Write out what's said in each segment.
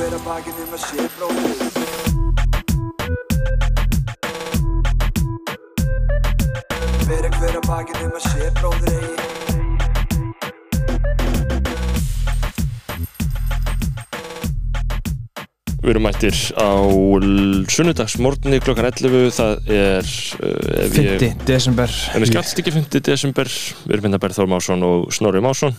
hver að bakið um að sé bróðir Bera hver að bakið um að sé bróðir eigi Við erum mættir á sunnudagsmorgunni klokkan 11 það er uh, ég- 5. desember En við skallst ekki 5. desember, við erum hérna Berð Þór Másson og Snorri Másson.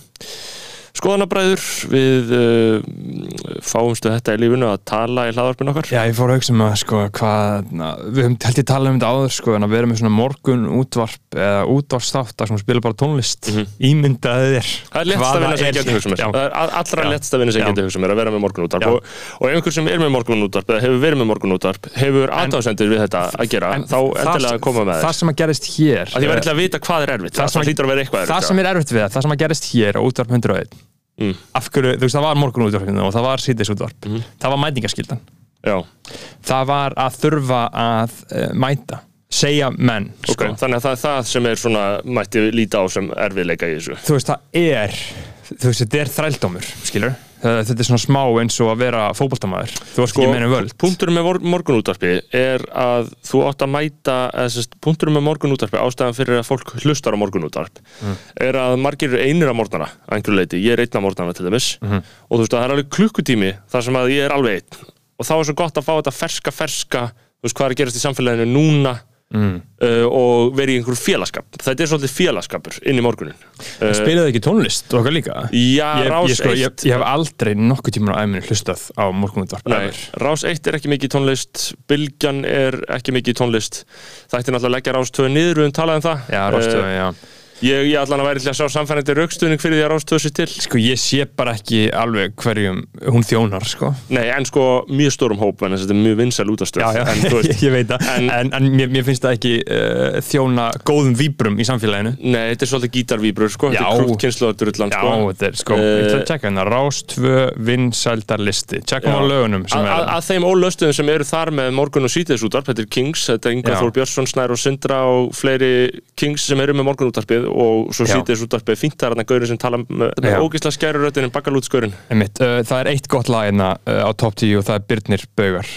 Skoðanabræður, við uh, fáumstu þetta í lífinu að tala í hlaðarpinu okkar. Já, ég fór að hugsa um að sko hvað, na, við höfum held ég talað um þetta áður sko en að vera með svona morgun útvarp eða útvarpstátt að spila bara tónlist Mhm. ímyndaði þér Það er lettst að vinna sem ég geti hugsað mér. Það er allra lettst að vinna sem geti hugsað mér að vera með morgunútvarp. Já. Og, og einhver sem er með morgunútvarp eða hefur verið með morgunútvarp hefur aðdáðsendir við þetta að gera, þá endilega koma með þér. sem er. Það sem- að sem er sem gerist hér á útvarp 101 Mm. af hverju, þú veist það var morgun útvarpinu og það var síðis útvarp Mhm. það var mætingaskildan Já, það var að þurfa að uh, mæta segja menn sko. Þannig að það er það sem er svona, mætti líta á sem erfiðleika í þessu. þú veist það er þú veist þetta er þrældómur skilur þetta er svona smá eins og að vera fótboltamaður. Þú veist Sko, ekki meina völd. punkturinn með morgunútvarpi er að þú átt að mæta sest, punkturinn með morgunútvarpi, ástæðan fyrir að fólk hlustar á morgunútvarp Mm. er að margir eru einir á morgnana að einhverju leiti, ég er einn á morgnana til dæmis. Mhm. og þú veist að það er alveg klukkutími þar sem að ég er alveg einn. Og þá er svo gott að fá þetta ferska ferska þú veist hvað er að gerast í samfélaginu núna mm. uh, og vera í einhverju félagskap. Þetta er svolítið félagskapur inn í morgunin. Uh, spilaðu ekki tónlist okkar líka? Já, ég, Rás ég, sko, 1 ég, ég hef aldrei nokkuð tíma á æminu hlustað á ever. Rás 1 er ekki mikið tónlist Bylgjan er ekki mikið tónlist. Það ætti náttúrulega að leggja Rás 2 niður við höfum talað um það. Já, rástu, Eh, já Ég, ég allan að væri til að sjá samfærandi raukstuðning fyrir því að Rás 2 sér til. Sko ég sé bara ekki alveg hverjum hún þjónar sko. Nei, en sko mjög stórum hóp en þetta er mjög vinsæl útastöð en, þú veist, ég veit það. en, en- en, mér, mér finnst það ekki uh, þjóna góðum víbrum í samfélaginu. Nei, þetta er svolítið gítarvíbrur sko. Þetta Já. er krútt kynnslóðadurullan Já, sko þetta er sko, Eh, ég ætla að tjekka hérna. Rás 2 vinsældarlisti. Tjekkum Já. á lögunum sem er að þeim ólöstuðum sem eru þar með morgun og sítiðsútarp, þetta er Kings, þetta er Inga Já. Þór Björnsson, Snær og Sindra og fleiri Kings sem eru með morgunútarpið og svo Já. sítiðsútarpið fínt það er þarna gaurin sem tala með, með Já. ógislega skæru röddinn bakalútsgaurin Einmitt, uh, Það er eitt gott lag hérna uh, á top 10 og það er Birnir Baugar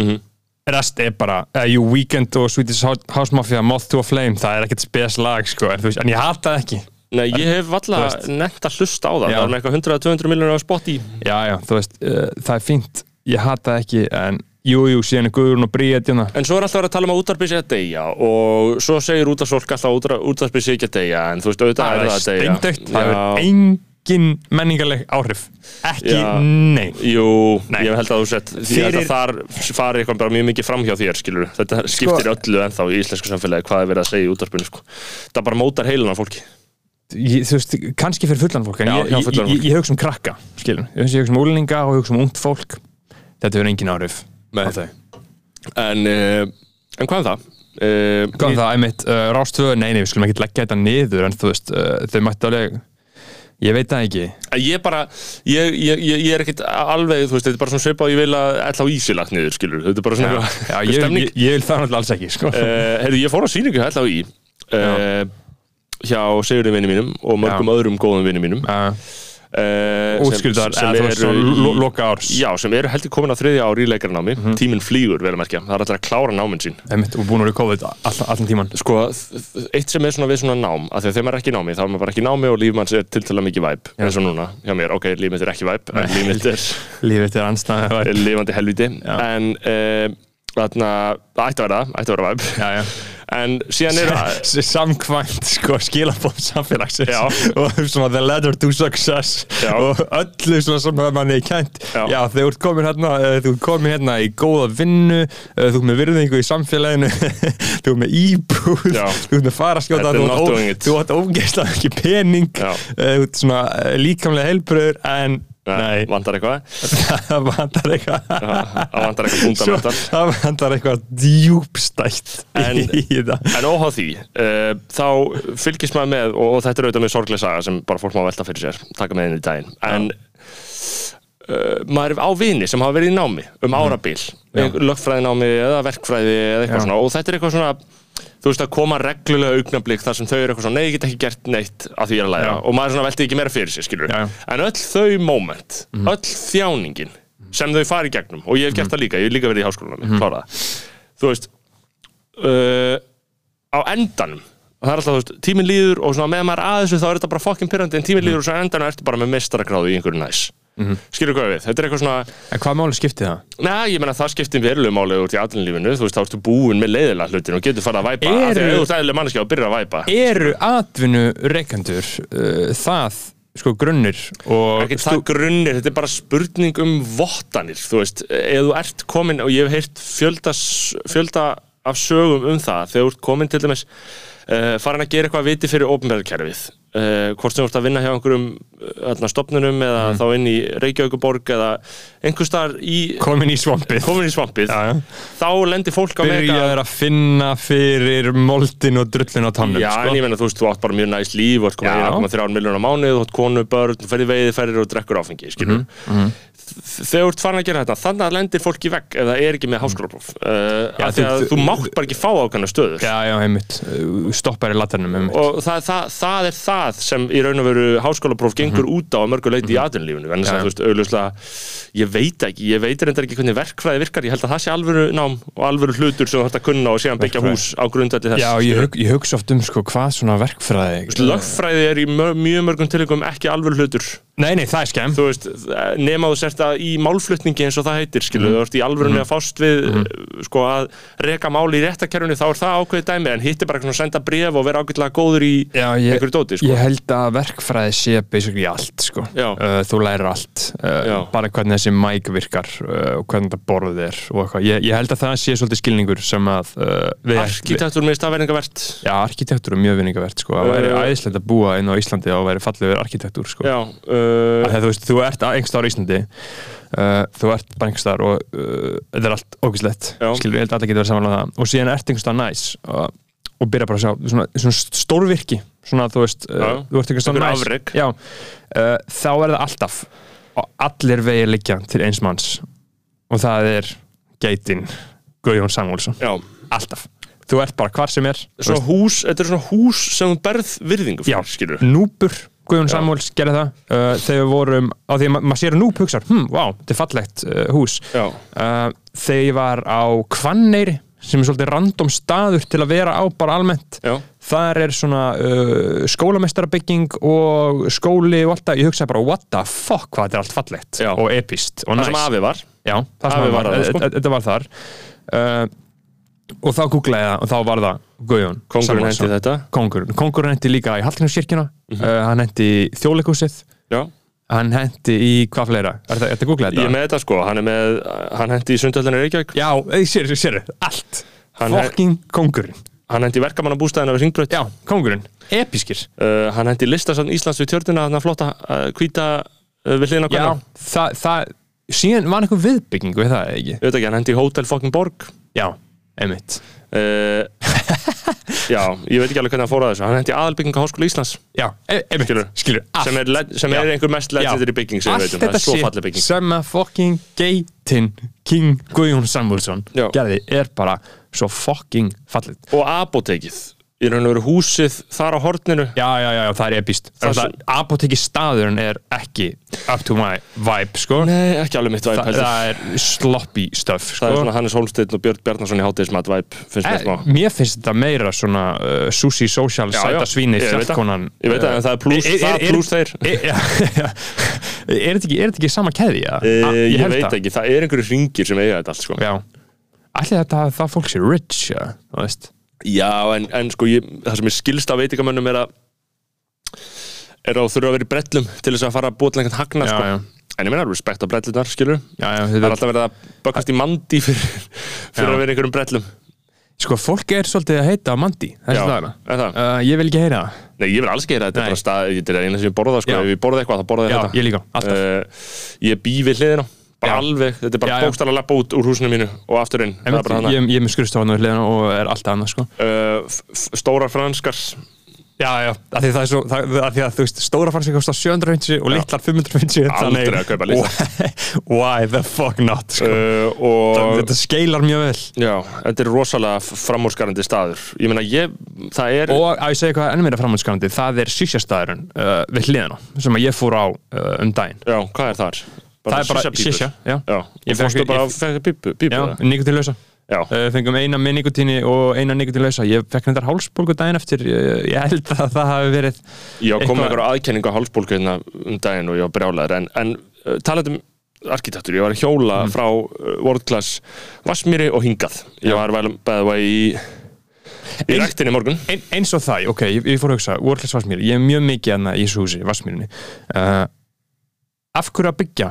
mm Rest er bara, uh, jú, Weekend og Swedish House Mafia, Moth to a Flame það er ekkert spes lag, sko, en, veist, en ég hata það ekki Nei, ég hef veist. nefnt að hlusta á það Já. Það er með eitthvað 100-200 miljonar á spot í Já, já, þú veist, uh, það er fínt ég hata það ekki, en jú, jú, síðan er Guðrún og Bríet, hérna. En svo er alltaf að tala um að útarpið sé að deyja og svo segir útarsfólk alltaf að útarpið sé ekki að deyja en þú veist, auðvitað það er er það að deyja. það Já. er engin menningarleg áhrif. Ekki Já. nein Jú, Nei. ég held að þú sett því Fyrir- að þar fari eitthvað bara mjög mikið fram hjá þér skilur þetta skiptir öllu ennþá í íslensku samfélagi hvað er verið að segja í útarpinu sko. það bara mótar heilun af fólki. Ég, þú veist, kannski fyrir fullan fólk en Já, ég, ég, ég, ég hugsa um krakka skilur, ég hugsa um úlinga og ég hugsa um ungt fólk. Þetta hefur engin áhrif Nei. en, uh, en hvað er það? Uh, Hvað er það, einmitt, uh, Rástvö, nei, nei, við skulum ekki leggja þetta niður en þú veist, þau mættu alveg ég veit það ekki. Ég bara, ég, ég, ég er ekkit alveg, veist, þetta er bara svona svipað og ég vil að ætla á ísilagt niður, skilur, þetta er bara svona Já, já ég, vil það náttúrulega alls ekki sko. Heyrðu, ég fór á sýningu ætla á í hjá Sigurði vinni mínum og mörgum öðrum góðum vinni mínum. Uh, uh, útskildar, eða svona lo- loka árs. Já, sem eru heldur komin á þriðja ár í leikarnámi. Mhm. tíminn flýgur, vel að merkja, það er alltaf að klára náminn sín. Og búin að vera COVID all, allan tíman Sko, eitt sem er svona við svona nám að þegar maður er ekki í námi, þá er maður bara ekki í námi og líf manns er tiltala mikið væp, eins og núna. Hjá mér, ok, líf mitt er ekki væp, en líf mitt er anstæða er lifandi helviti Já. en uh, þarna, ætti að vera ætti að vera væp já, já en síðan er S- samkvæmt sko skilabóð samfélagsins Já. og svona the letter to success Já. og öllu svona sem manni er kænt Já. já, þegar þú ert komin hérna eh, þú ert komin hérna í góða vinnu eh, þú ert með virðingu í samfélaginu þú ert með íbúð þú ert með faraskjóta þú ert ógeðslega ekki pening eh, þú ert svona líkamlega heilbröður en nei, vantar eitthvað? Það vantar eitthvað. Það vantar eitthvað fundamental það vantar eitthvað djúbstætt En- En óháð því, uh, þá fylgist maður með, og, og þetta er auðvitað með sorglega saga sem bara fólk má velta fyrir sér, taka með inn í daginn, en uh, maður er á vini sem hafa verið í námi um árabil, Já. lögfræðinámi eða verkfræði eða eitthvað Já. svona, og þetta er eitthvað svona, þú veist að koma reglulega augnablík þar sem þau eru eitthvað svona, nei, ég get ekki gert neitt að því ég er að læra, Já. og maður svona velti ekki meira fyrir sér, skilur, Já, en öll þau moment, öll þjáningin sem þau fara í gegnum og ég hef gert það líka, ég hef líka verið í háskólanum mm klára það, þú veist uh, á endanum það er alltaf, þú veist, tíminn líður og svona meðan maður að þessu þá er þetta bara fucking pyrrandi en tíminn líður og svo endanum ertu bara með mestarakráðu í einhverju næs mm skilur hvað við, þetta er eitthvað svona En hvað máli skipti það? Nei, ég meina það skiptir verulegu máli út í atvinnulífinu, þú veist, þá ertu búin með leiðilega hlutin og getur farið að væpa, Eru- að ef þú ert eðlileg manneskja og byrjar að væpa. Eru atvinnu reikandur uh, það, sko, grunnir og ekki það grunnir, þetta er bara spurning um vottanir, þú veist, ef þú ert komin, og ég hef heyrt fjölda, fjölda af sögum um það, þegar þú ert komin til dæmis uh, farin að gera eitthvað viti fyrir opinberðkerfið, uh, hvort sem þú ert að vinna hjá einhverjum uh, stopnunum eða Mm. þá inn í Reykjavíkuborg eða einhver staðar í komin í svampið komin í svampið, Já, já. þá lendir fólk á mega Byrjaður að finna fyrir moldin og drullin á tannum Já, sko. en ég meina, þú veist, þú átt bara mjög næst líf og ert komin Já. 1,3 miljónar mánuð, þú átt konu, börn, þú ferði veiði, ferðir og drekkur áfengi, skilur Mhm, Þegar þú ert farin að gera þetta, þannig að lendir fólk í vegg það er ekki með háskólapróf uh, þú- þú- þú mátt bara ekki fá ákvæmna stöður Já, það, sem í raun og veru háskólapróf gengur út á að mörgu leiti í atvinnulífinu en þess Mhm. Að já. þú veist, augljóslega ég veit ekki, ég veit reyndar ekki hvernig verkfræði virkar ég held að það sé alvöru nám og alvöru hlutur sem þú þarft að kunna og síðan byggja Verkfræði. hús á grundvelli þess Já, ég, hug, ég hugsa oft um sko, hvað svona verkfræði lögfræði er í mjög, mjög mörgum tilökum ekki alvöru hlutur Nei, nei, það er skemm þú veist, nema þú sért að í málflutningi eins og það heitir, skilu, þú ert í alvörunni að fást við, sko, að reka máli í réttakerfinu, þá er það ákveðið dæmi. En hitt er bara svona að senda bref og vera ágætlega góður í einhverju dóti, sko. ég held að verkfræði sé basically allt sko. Uh, þú lærir allt. Uh, bara hvernig þessi mæk virkar uh, og hvernig þetta borðið er og eitthvað. Ég, ég held að það sé svolítið skilningur sem að uh, við, við, Arkitektur með stafverðingavert Já, arkitektur uh, Þegar þú veist, þú ert einhverstaðar á Íslandi uh, þú ert bara einhverstaðar og uh, þetta er allt ógislegt Já. skilur, ég held að allir getur verið samanlega það. Og síðan ert einhverstaðar næs og, og byrja bara að sjá svona, svona stórvirki. Svona þú veist, uh, þú ert Einhver næs. afrek. Já, þá er það alltaf og allir vegið liggja til eins manns. Og það er geitin Guðjón Samuelsson, já. Alltaf. Þú ert bara hvar sem er Svona hús, þetta er svona hús sem berð virðingu fyrir, skilur Núpur, Guðjón Já. Samuels gerði það uh, þegar við vorum, á því að ma maður sér að Núp hugsar, hm, vá, þetta er fallegt uh, hús uh, þegar ég var á Hvanneyri sem er svolítið random staður til að vera á bara almennt já, þar er svona uh, skólamestarabygging og skóli og allt það, ég hugsaði bara what the fuck hvað þetta er allt fallegt Já. og epist og það sem nice. afi var Já, það sem Afi var var, það, sko. þetta- var þar uh, og þá googlaði það og þá var það Guðjón Kongurinn hendi þetta? Kongurinn, kongurinn hendi líka í Hallgrímskirkjuna Mhm. uh, hann hendi í þjóðleikúsið Já, hann hendi í hvað fleira? Er þetta, þetta? Googlað ég er þetta? með þetta sko, hann með hann hendi í Sundhöllinni Reykjavík. Já, ég sér, sér, allt. Hann fucking kongurinn hann hendi í verkamannabústæðina við Ringbröð Já, kongurinn, episkir. Uh, hann hendi í listasafn Íslands við tjörnina þannig að flotta uh, hvíta uh, við hliðina Já, það, það síðan var einhver viðbygging við það, ekki? Ég veit ekki, hann hendi í Hotel fucking Borg. Já, einmitt. Uh, Já, ég veit ekki alveg hvernig hann fór að þessu. Hann hendi í aðalbygging á Háskóla Íslands. Já, e- einmitt, Skilur. skilur, sem er, le- sem er Já. einhver mest legendary bygging sem við allt veitum, það þetta er svo shit falleg bygging. sem að fucking geitin King Guðjón Samuelsson Já. gerði er bara svo fucking fallið og apotekið í raun og veru húsið þar á horninu Já, já, já, það er er Apoteki staðurinn er ekki up to my vibe, sko Nei, ekki alveg mitt væp Þa, Það er sloppy stuff, Það er sko svona Hannes Holmsteinn og Björn Bjarnason í hátíðismat væp finnst mér Eh, smá Mér finnst þetta meira svona uh, sushi social Já, já. sæta svíni Ég veit það. fjallkonan Ég veit en það er plús- það plús þeir. Er, er, þetta ekki, sama keði? Ja? uh, Ég veit ekki, það er einhverju ringir sem eiga þetta allt sko. Já Ætli þetta að það fólk sé rich, já, þú veist Já, en, en sko ég, það sem er skilst af veitingamönnum er að er að þurfa að vera í brellum til þess að fara að búa til einhvern hagna sko. já. En ég meina, respekt á brellunar, skilur Já, já, Það er alltaf verið að bökast í mandi fyrir, fyrir að vera einhverjum brellum. Sko, fólk er svolítið að heita mandi þessi er það? uh, Ég vil ekki heyra það. Nei, ég vil alls gera þetta, þetta er Nei. bara stað, þetta er eina sem ég borða sko, Já. ef ég borða eitthvað, þá borða ég þetta. ég líka, alltaf. Uh, Ég bý við hliðina, bara alveg þetta er bara bókstæla að lappa út úr húsinu mínu og aftur inn, ég, ég er með skurðstofan á hliðina og er alltaf annað, sko. Uh, Stórar franskar. Já, já, af því það er svo, það, að því að þú veist, stóra farsi kostar 750 og litlar 550 Aldrei að kaupa litlar. Why the fuck not, sko? Uh, Þetta skeilar mjög vel. Já, þetta er rosalega f- framúrskarandi staður. Ég meina, ég, það er Og að ég segja hvað enn meira framhanskarandi, það er sísjastæðurinn uh, við hliðina sem að ég fór á uh, um daginn. Já, hvað er þar? Það er bara já. Já, Ég fórstu bara að pípu, pípu Já, Já, uh, Fengum eina með nikotíni og eina nikotínlausa Ég fekk hendar hálsbólgu daginn eftir. Ég, held að það hafi verið ég kom með einhverja aðkenningu á hálsbólgu hérna um daginn og ég var brjálæður en, en uh, talandi um arkitektur, ég var að hjóla Mm. frá uh, World Class Vassmýri og hingað. Ég var vel beðið í í rektinni morgun. ein, eins og það, ok, ég, ég fór að hugsa Worldless Vassmýri, ég er mjög mikið hana í þessu húsi Vassmýrinni uh, Af hverju að byggja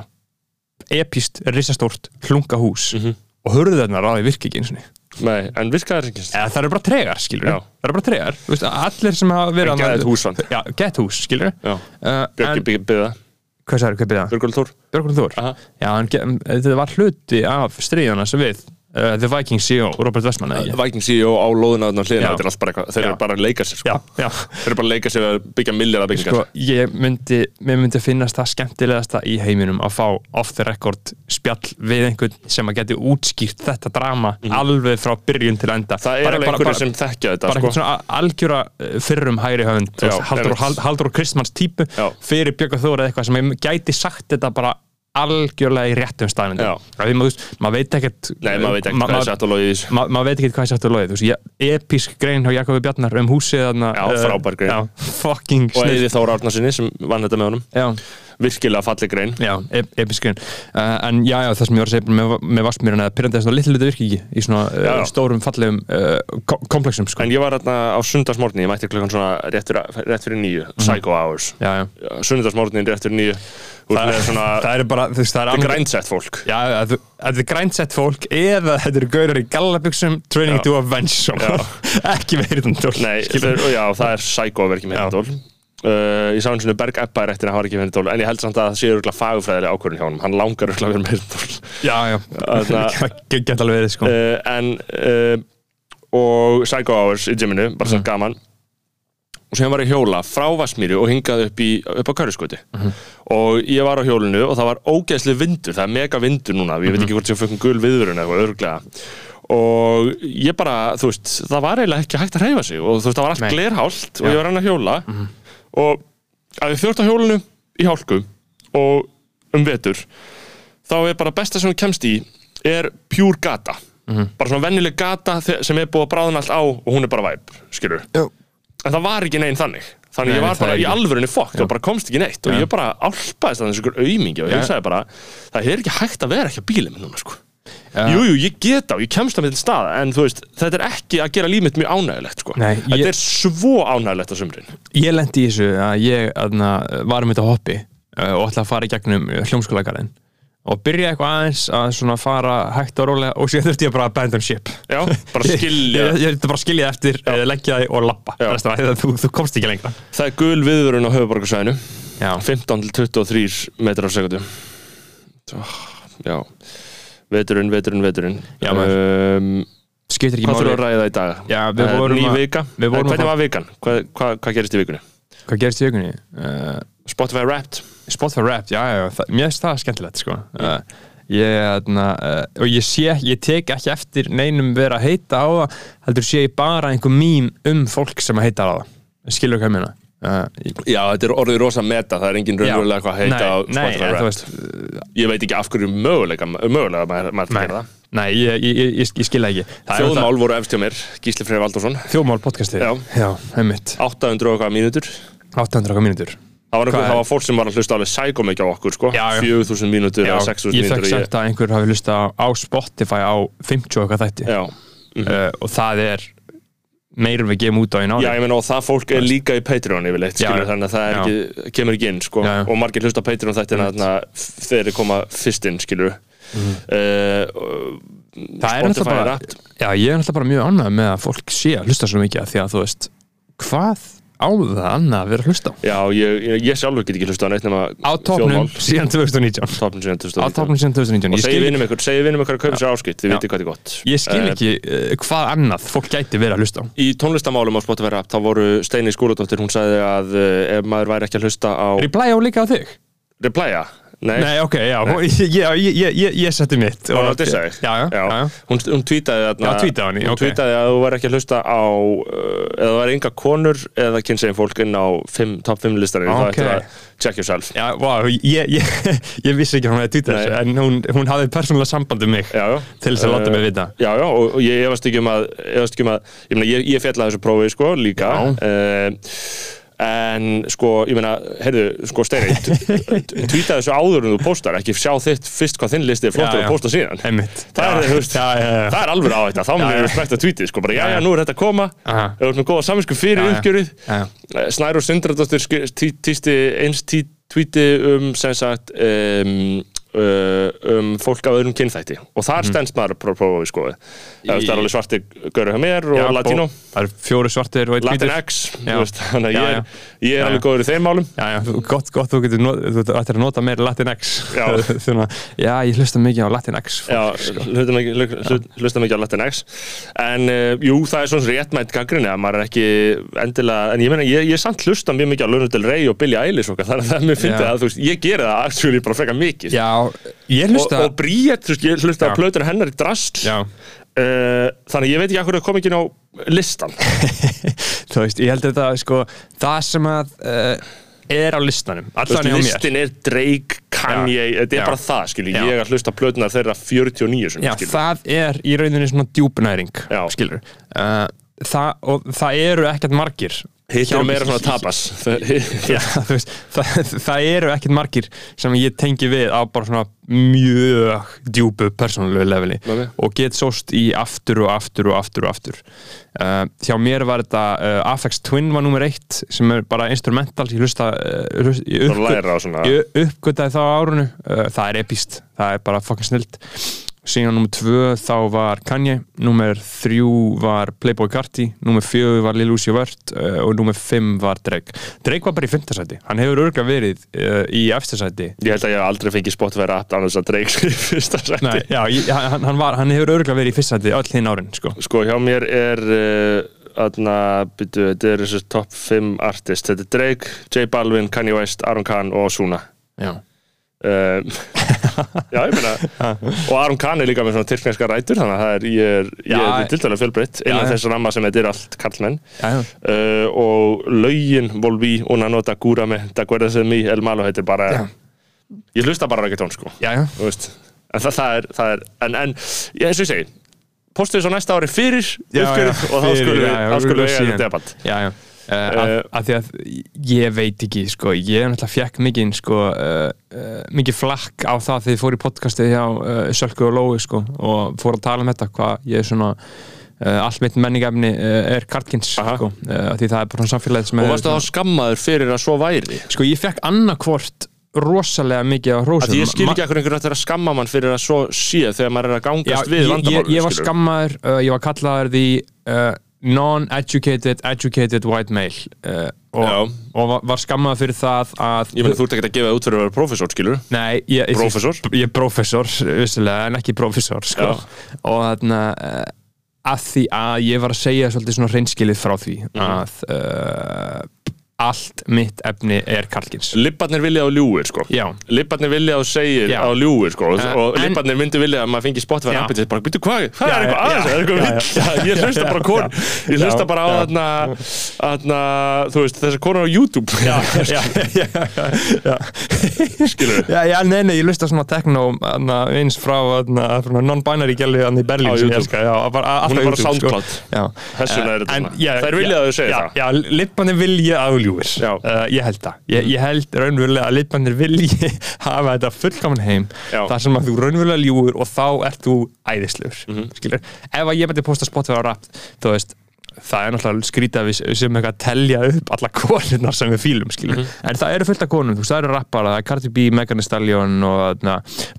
epíst, risastórt, hlunga hús. Mhm. og hörðuðarnar á því virki ekki eins og Nei, en virkaði ekki eða það eru bara tregar, skilur Já. það eru bara tregar, Þú veist, allir sem hafa verið En geðveikt hús samt. já, gett hús, skilur Já, uh, Björki byggða, hvað sagði, hvað byrða? Björgul Þór. Björgur Þór. Já, en, þetta var hluti af stríðana sem við uh, The Viking CEO, Robert Westman ekki? Viking CEO á hliðina, Já. þetta er allt bara eitthvað þeir eru bara að leika sér sko. já, já þeir eru bara að leika sér að byggja milljarða byggingar Sko, ég myndi, mér myndi finnast það skemmtilegasta í heiminum að fá off the record spjall við einhvern sem að geti útskýrt þetta drama alveg frá byrjun til enda það er alveg einhverju sem þekkja þetta bara sko. einhvern svona algjöra uh, fyrrum hægri höfund einmitt. Halldór Kristmanns típu fyrir Björg Þór eða eitthvað sem gæti sagt þetta bara algjörlega í réttum því maður, maður veit ekkert Nei, maður veit ekki ma- hvað er satt og er loðið episk grein hjá Jakobi Bjarnar um húsið þarna, Já, uh, frábær grein. já, fucking og Eði Þóra Árnarsinni sem vann þetta með honum. Já, virkilega falleg grein. Já, ep episk grein. Uh, en já, já, það sem ég var að segja með, með vassmýruna að pyrrandi svona litlu litur virki ekki í svona uh, stórum fallegum uh, ko komplexum sko. en ég var þarna á sundagsmórni ég mætti klokkan svona rétt fyrir, nýju Psycho Hours. Sundagsmórnin rétt fyrir nýju með svona það er bara, þú veist, það er þetta er græntsett fólk. Já, þetta er græntsett fólk eða þetta eru gaurar í gallabuxum training Já. to avenge ekki veirindól Nei, þeir, já, það er Psycho ekki með Já. Uh, ég sá eins og Berg Ebba er eftir að hafa ekki með hendól en ég held samt að það sé örgulega fagufræðilega ákvörðin hjá honum. Hann langar örgulega að vera með hendól já, já, Þarna- gett alveg verið sko. uh, en uh, og Psycho Hours í gyminu, bara Mhm. svo gaman. Og sem var ég hjóla frá Vassmýri og hingað upp, í, upp á Körðskoti Mhm. og ég var á hjólinu og það var ógeðslega vindur, það er mega vindur núna ég veit Mhm. ekki hvort ég fekk um gul viðurinn eða örglega og ég bara, þú veist, það var eiginlega ekki hægt að og að þjórt á hjólinu í hálku og um vetur þá er bara besta sem þú kemst í er pure gata. Bara svona vennileg gata sem er búið að bráðna allt á og hún er bara væp, skilur Já. en það var ekki neinn þannig. Þannig Nei, ég var bara í alvörunni fokkt og bara komst ekki neitt. Og Já. ég bara álpaðist að þessu ykkur aumingi og ég hugsaði bara, það er ekki hægt að vera ekki að bílið minn núna sko Já. Jú, ég get á, ég kemst með til staða en þú veist, þetta er ekki að gera líf mitt mjög ánægilegt sko. Nei, þetta ég- er svo ánægilegt á sumrin. Ég lendi í þessu að ég aðna, var um þetta hoppi uh, og ætla að fara í gegnum hljómskólagarinn og byrja eitthvað aðeins að svona fara hægt og rólega og síðan þurfti ég bara að abandon ship. Já, bara skilja. ég, þurfti bara að skilja eftir, uh, leggja þig og lappa Já. Að þú, þú komst ekki lengra. Það er gul viðvörun á höfuborgarsvæðinu já, 15 til 23 metrar á sekundu Já Veturinn, veturinn, veturinn Já, um, skiptir ekki Hvað þurfum máli við að ræða í dag? Já, við Eh, vorum Ný vika við vorum Eh, Hvernig var vikan? Hvað, hvað, hvað gerist í vikunni? hvað gerist í vikunni? Uh, Spotify Wrapped Spotify Wrapped, já, já, það, mér finnst það skemmtilegt sko. uh, ég, þarna, uh, og ég sé, ég tek ekki eftir neinum vera að heita á það heldur sé ég bara einhver mím um fólk sem að heita á það skilur hvað ég meina Já, þetta er orðið rosa meta Það er engin raunverulega hvað að heita á Spotify Wrapped Ég veit ekki af hverju mögulega maður gera það. Nei ég, ég, ég, ég, ég skil það ekki Þjóðmál voru efst hjá mér Gísli Freyr Valdursson Þjóðmál podcastið. Já. já einmitt. 800 og eitthvað mínútur. 800 okkar mínútur. Það var, einhver, Hvað er- það var fólk sem var að hlusta alveg sækó mikið á okkur sko. Já, já. 4000 mínútur Já, eða 6000 ég fekk sagt að einhver hafi hlusta á Spotify á 50 okkar þætti. Já, uh, og það er meirum við gefum út á einu ári Já, ég meina og það fólk er líka í Patreon yfirleitt, skilur, þannig að það er ekki, kemur ekki inn, sko, Já, já. og margir hlusta Patreon þættina þarna þegar þeir koma fyrst inn, skilur. Mhm. uh, Það er náttúrulega bara, já, ég er náttúrulega bara mjög ánægð með að fólk sé að hlusta svo mikið af því að þú veist, hvað á það annað að vera að hlusta? Já, ég, ég, ég sjálfur get ekki hlusta á neitt nema Á topnum síðan 2019 Topnum síðan 2019 Á topnum síðan 2019 Og segi vinnum ykkur, segi vinnum ykkur að kaupa sér áskipt, þið Já. vitið hvað er gott. Ég skil Eh, ekki uh, hvað annað fólk gæti verið að hlusta á. Í tónlistamálum á Spotify þá voru Steini Skúladóttir, hún sagði að uh, ef maður væri ekki að hlusta á Reply á líka á þig. Replya, Nei, Nei, ok, já, já ég, ég, ég, ég setti mitt Hún að já, já. Hún, hún tweetaði í, Hún ok. tweetaði að þú var ekki að hlusta á uh, eða þú var enga konur eða kynsegin fólk inn á top 5 listanir Ok. þá ættir að check yourself. Já, wow, ég, ég, ég vissi ekki að hún hefði tweetað Nei. þessu en hún, hún hafði persónulega samband um mig Já, til þess að láta mig vita. Já, já, og, ég efast ekki um að efast ekki um að, ég ég, ég þessu prófi sko, líka. Uh, en sko, ég meina, heyrðu sko, Steini, tweetaði þessu áður en þú postar, ekki sjá þitt fyrst hvað þinn listi er flottur Já, já. að posta síðan Einmitt. Það er, Já, þú veist, það er alveg á þetta, þá munir já. við spekta tweetið, sko, bara, já, Já, nú er þetta að koma, þú ert með góða saminsku fyrir Já, já. Snæru Sindradóttir tísti eins tweeti um, sem sagt, um, um fólk af öðrum kynþætti. Og Mhm. þar stendst maður að prófa við skoði það er alveg svarti gauru hjá mér og bó- Það eru fjóri svartir þú veist, þannig að ég er, er alveg góður í þeim málum. Já, já, þú- gott, gott þú getur að nota meira Latinx Já. Þuna, já, ég hlusta mikið á hlusta mikið, hlu- hlusta mikið á Latinx en uh, jú, það er svona réttmætt gaggrinni að maður er ekki endilega, en ég meina, ég, ég samt hlusta mjög mikið á Luna Del Rey og Billie Eilish þannig að það er mér fyndið að ég geri það ég og, hlusta og Bríett, þú veist, ég hlusta á Já. plötur hennar í drast uh, þannig að ég veit ekki hvað það kom ekki inn á listan þú veist, ég held að þetta, sko Það sem að uh, er á listanum Allan veist, hjá mér. listin er Drake, Kanye þetta er bara það, skilji, ég er að hlusta á plötunar þeirra 49 sem Já, það er í rauninni svona djúpnæring Já. skilur uh, það, og það eru ekkert margir hitt hjá- er meira svona tapas. Já, veist, það, það eru ekkert margir sem ég tengi við á bara svona mjög djúpu persónulegu leveli Ok. og get sóst í aftur og aftur og aftur og aftur. Uh, hjá mér var þetta uh, Afex Twin var nummer eitt sem er bara instrumental ég hlusta, uh, hlust, ég ég uppgötaði það á árunu uh, það er epist, það er bara fucking snilt síðan nummer tvö þá var Kanye, nummer þrjú var Playboy Carti, nummer fjögur var Lil Uzi Vert uh, og nummer fimm var Drake. Drake var bara í fymtasæti hann hefur örgulega verið uh, í eftirsæti ég held að ég aldrei fengið Spotify rap annars að Drake skrif fyrsta sæti. Nei, já, ég, hann, hann, var, hann hefur örgulega verið í fyrstsæti öll hinn árin, sko. sko, hjá mér er uh, Aðna, byrju, þetta er þessu top 5 artist, þetta er Drake, J Balvin, Kanye West, Aron Khan og Osuna Já. Um, Já, ég meina og Aron Khan er líka með svona tyrkneska rætur þannig að er, ég er, ég Já, er til dæla fjölbreytt innan já. þess ramma sem þetta er allt kallmenn Já, já. uh, og laugin Volví, Una Nota, Gúrame Da Guerdas de Mi, El Malo heitir bara Já. ég hlusta bara sko Já, já. þú veist en það, það er, það er en, en eins og ég segi postið svo næsta ári fyrir Já, uppgjörið já, og þá skulum við, já, já, eiga þetta debatt Já, já. Uh, að því að ég veit ekki sko, ég náttúrulega fekk mikið sko, uh, uh, mikið flakk á það þegar ég fór í podcastið hjá Sölku og Lói sko, og fór að tala um þetta hvað ég er svona allt mitt menningefni uh, er kartkins Aha. sko, því það er bara samfélagið og er varstu þá skammaður fyrir að svo væri? Sko ég fekk annarkvort rosalega mikið á hrósum. Því ég skil ekki að einhver ætti að skamma mann fyrir að svo sé þegar maður er að Já, gangast við ég, ég, vandamálum ég var skammaður, uh, ég var kallaður því uh, non-educated, educated white male uh, og, og var, skammaður fyrir það að ég meina þú ert ekki að gefa það út fyrir að vera professor skilur Nei, ég, ég, Prófessor? Ég er prófessor, vissulega, en ekki prófessor sko. Og þarna uh, að því að ég var að segja svolítið svona hreinskilið frá því Mhm. að uh, allt mitt efni er kalkins Lipparnir vilja á ljúir sko Já, Lipparnir vilja á segir Já. á ljúir sko Eh, og en- Lipparnir myndi vilja að maður fengi Spotify Já. appið bara, býttu hvað, Já, er eitthvað aðeins, já, er eitthvað vill ég hlusta bara á kon, ég hlusta bara á þarna, þarna, þú veist, þessar konur á YouTube já, já, já, já, já. skilur Já, já, nei, nei, ég lusta svona techno anna, eins frá, non-binary gæli í Berlín Á sem ég YouTube. elska, já, bara, alltaf Hún er bara sko. SoundCloud. Já. Þess vegna er Eh, þetta en, svona. já, Þær vilja já, að þau segja það. Já, lippanir vilja aðljúir Já. uh, Ég held það, ég, ég held raunverulega að lippanir vilji hafa þetta fullkomin heim Já. þar sem að þú raunverulega ljúir og þá ert þú æðislegur, Mhm. skilur Ef að ég bæti posta Spotify á rap, þú veist það er náttúrulega skrítið sem eitthvað að telja upp alla konurnar sem við fílum skilur, Mhm. en það eru fullt af konum þú veist, það eru rappar, það er Cardi B, Megan Thee Stallion og na,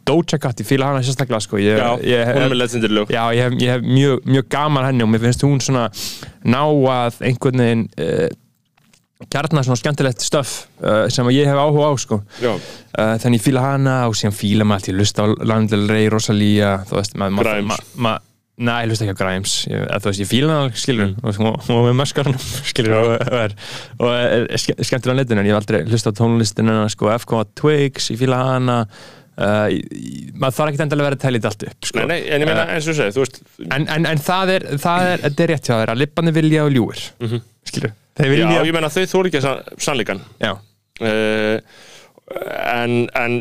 Doja Cat, ég fíla hana sérstaklega sko, ég, Já, ég, hún er með legendary lög Já, ég hef, ég hef mjög, mjög gaman henni og mér finnst hún svona ná að einhvern veginn uh, kjarnar svona skemmtilegt stöf uh, sem ég hef áhuga á sko. Uh, þannig ég fíla hana og síðan fíla maður ég lusta á Landel Rey, Rosalía þú veist, maður ma, Grimes. ma, ma, Nei, ég hlust ekki á Grimes ég, eða, þú veist, ég fíla hann, skilur mm. og, og, og með maskarnum, skilur og, er, og er, er ske- skemmtur á netinu en ég hef aldrei hlust á tónlistina sko, FK Twigs, ég fíla hana uh, maður þarf ekki endilega að vera að tellja þetta allt upp sko. Nei, nei, en ég meina, eins og þú segir, þú veist en, en, en það er, það er, þetta er rétt hjá þér að lippandi vilja og ljúir mm skilur, þeir Já, vilja ég meina, þau þóru ekki sann, sannleikan já, uh, en, en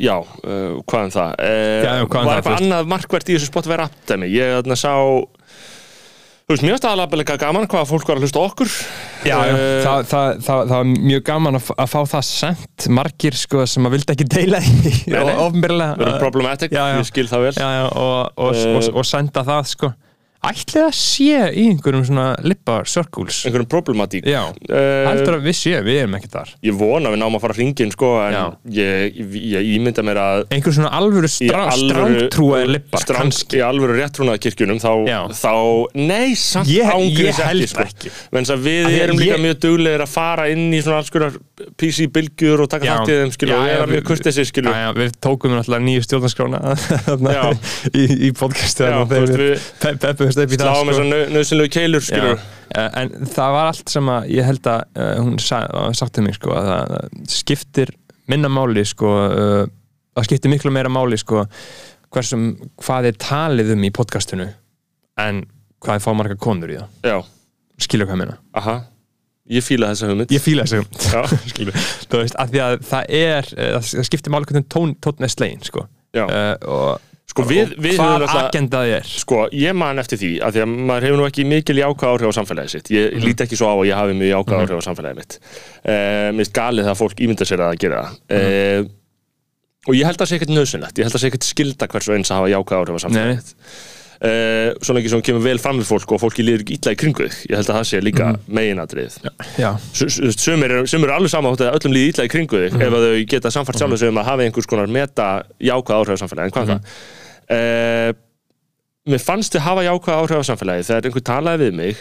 já, uh, hvað um það? Uh, Já, hvað um var eitthvað annað markvert í þessu Spotify rap dæmi? Ég þarna sá þú veist, mjög staðalega gaman hvað fólk var að hlusta okkur. Já, já. Eh, Það, það, það, það var mjög gaman að, að fá það sent. Margir sko sem að vildi ekki deila nei. og erum problematic, ég skil það vel. Já, já, og, og, Eh. og, og senda það sko ætli það sé í einhverjum svona lippa circles einhverjum problematík já, Eh, heldur að við séum, við erum ekki þar ég vona að við náum að fara hringin sko, en Já. ég, ég, ímynda mér að einhver svona alvöru strá, strángtrúaði lippar stráng, kannski í alvöru réttrúnaða kirkjunum þá, Já. þá nei, samt Ég- ángriðs ég held ekki, sko. ekki. Menn að við Af því að erum líka ég- mjög duglegir að fara inn í svona alls konar PC-bylgjur og taka þátt í þeim skilur, og vera við- mjög kurtesi skilur Já, já, við tókum náttúrulega nýju stjórnarskrána í, í podcastu Já, þarna þú þegar veist, við við pe- peppuðumst upp í það sláum sko. þessar nöðsynlegu keilur skilur Já, eh, en það var allt sem að ég held að uh, hún sa, sagt til mig sko, að það það skiptir minna máli sko, uh, það skiptir miklu meira máli sko, hversum, hvað er talið um í podcastinu en hvað er fá marga konur í það. Já, skilur hvað ég meina? Aha, ég fíla þessa hugmynd. Ég fíla þessu Já. skilur, þú veist, af því að það er eh, það skiptir máli hvernig tón, tónn er slegin sko. Já. uh, og, Sko, við- við hvað náttúrulega- agendað er. Sko, ég man eftir því að því að maður hefur nú ekki mikil jákvæð áhrif á samfélagið sitt. Ég Mhm. líti ekki svo á að ég hafi mjög jákvæð áhrif á samfélagið mitt. Uh, Mér finnst galið að fólk ímynda sér að gera það. Mhm. uh, og ég held að það sé ekkert nöðsynlegt ég held að uh, Svo lengi sem hún kemur vel fram við fólk og fólki líður ekki illa í kringu þig ég held að það sé líka Mhm. mm. meginadrið Sumir eru, eru alveg sama þótt að öllum líði illa í kringu þig Mhm. ef þau geta samfært sjálfur sig um að hafa einhvers konar meta jákvæð áhrif á samfélagi en hvað mm Mhm. það? Uh, mér fannst þið hafa jákvæð áhrif á samfélagi þegar einhver talaði við mig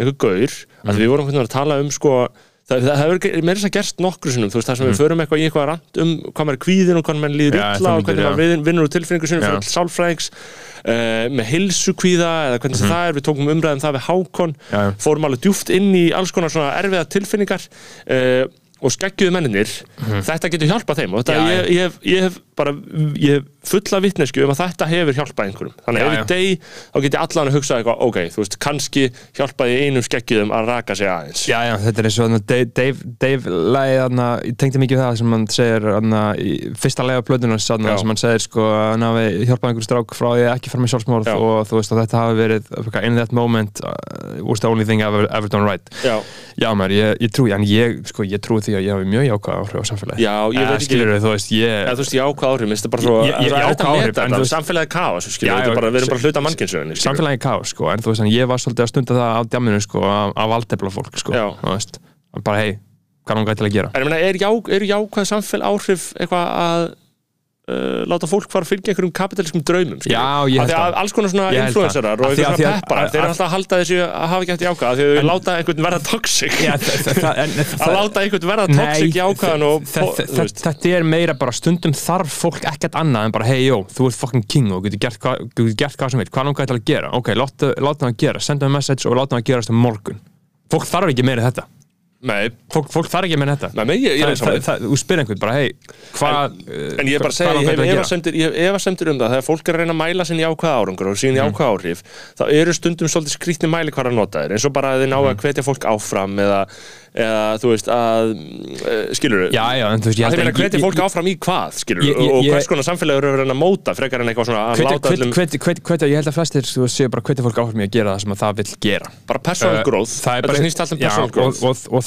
einhver gaur, Mhm. að við vorum veginn að tala um sko Það, það hefur meira þess að gerst nokkru sinnum, þú veist, það sem við förum eitthvað í eitthvað rand um hvað maður er kvíðin og hvað maður líður illa og hvernig maður vin- vinnur úr tilfinningu Já. fyrir all sálfræðings uh, með heilsukvíða eða hvernig sem það er, við tókum umræðum það við Hákon. Já, já. fórum alveg djúft inn í alls konar svona erfiða tilfinningar uh, og skeggjuðu menninir þetta getur hjálpað þeim og þetta. Já, ég, ég, ég hef bara ég fulla vitnesku um að þetta hefur hjálpað einhverjum þannig að ef já. ég deg þá get ég allan að hugsa eitthvað ok, þú veist, kannski hjálpaði einum skeggjuðum að raka sig aðeins Já, já, þetta er eins og Dave, Dave, Dave lagið, þarna, ég tengdi mikið við það sem hann segir, þarna, fyrsta lagið á plötunars, þarna, sem hann segir, sko, að hann hafi hjálpað einhver strák frá því ekki fara með sjálfsmórð Já. og þú veist að þetta hafi verið, in that moment uh, was the only thing I've ever, ever done right. Já, Já, maður, ég, ég trúi, en ég, sko, ég trúi því að ég hafi mjög jákvæð áhrif minnst það bara svo Ég- ég- er áhrif, en þetta, þú veist- samfélagið er þetta er bara, við erum bara hluta mannkynnsögunni, skilur samfélagi ká, sko, en þú veist, en ég var svolítið að stunda það á djaminu, sko, að að valdefla fólk, sko, Já. þú veist, bara, hei, hvað langar til að gera? En ég meina, er, já, er jákvæð samfélag áhrif eitthvað að uh, láta fólk fara að fylgja einhverjum kapitalískum draumum? Já, að það. alls konar svona influencerar og Af því- einhver af því svona að- pepparar að- þeir eru að- alltaf að halda þessu að hafa ekki hægt jákvæð af því að þau láta einhvern verða toxic. Að láta einhvern verða toxic þa- veist. þetta er meira bara stundum þarf fólk ekkert annað en bara hei jó, þú ert fucking king og getur gert, hvað sem veit, hvað langar þetta að gera? Ok, láta, það að gera, senda það message og láta það að gerast um morgun. Fólk þarf ekki meira þetta Nei, fólk, fólk þarf ekki meira þetta. Nei, nei, ég, ég er það, það, þú spyr einhvern bara hei, hvað En ég er bara að segja, ég hef hef efasemdir um það. Þegar fólk er að reyna að mæla sinni ákveða árangur og sín Mhm. jákvæða áhrif þá eru stundum svolítið skrýtni mæli hvað að nota þér eins og bara að þið ná Mhm. að hvetja fólk áfram eða, eða þú veist að uh, skilur já, já, en þú veist, ég að þið meina ekki- hvetja fólk áfram í hvað skilur ég- og hvers konar samfélagur eru að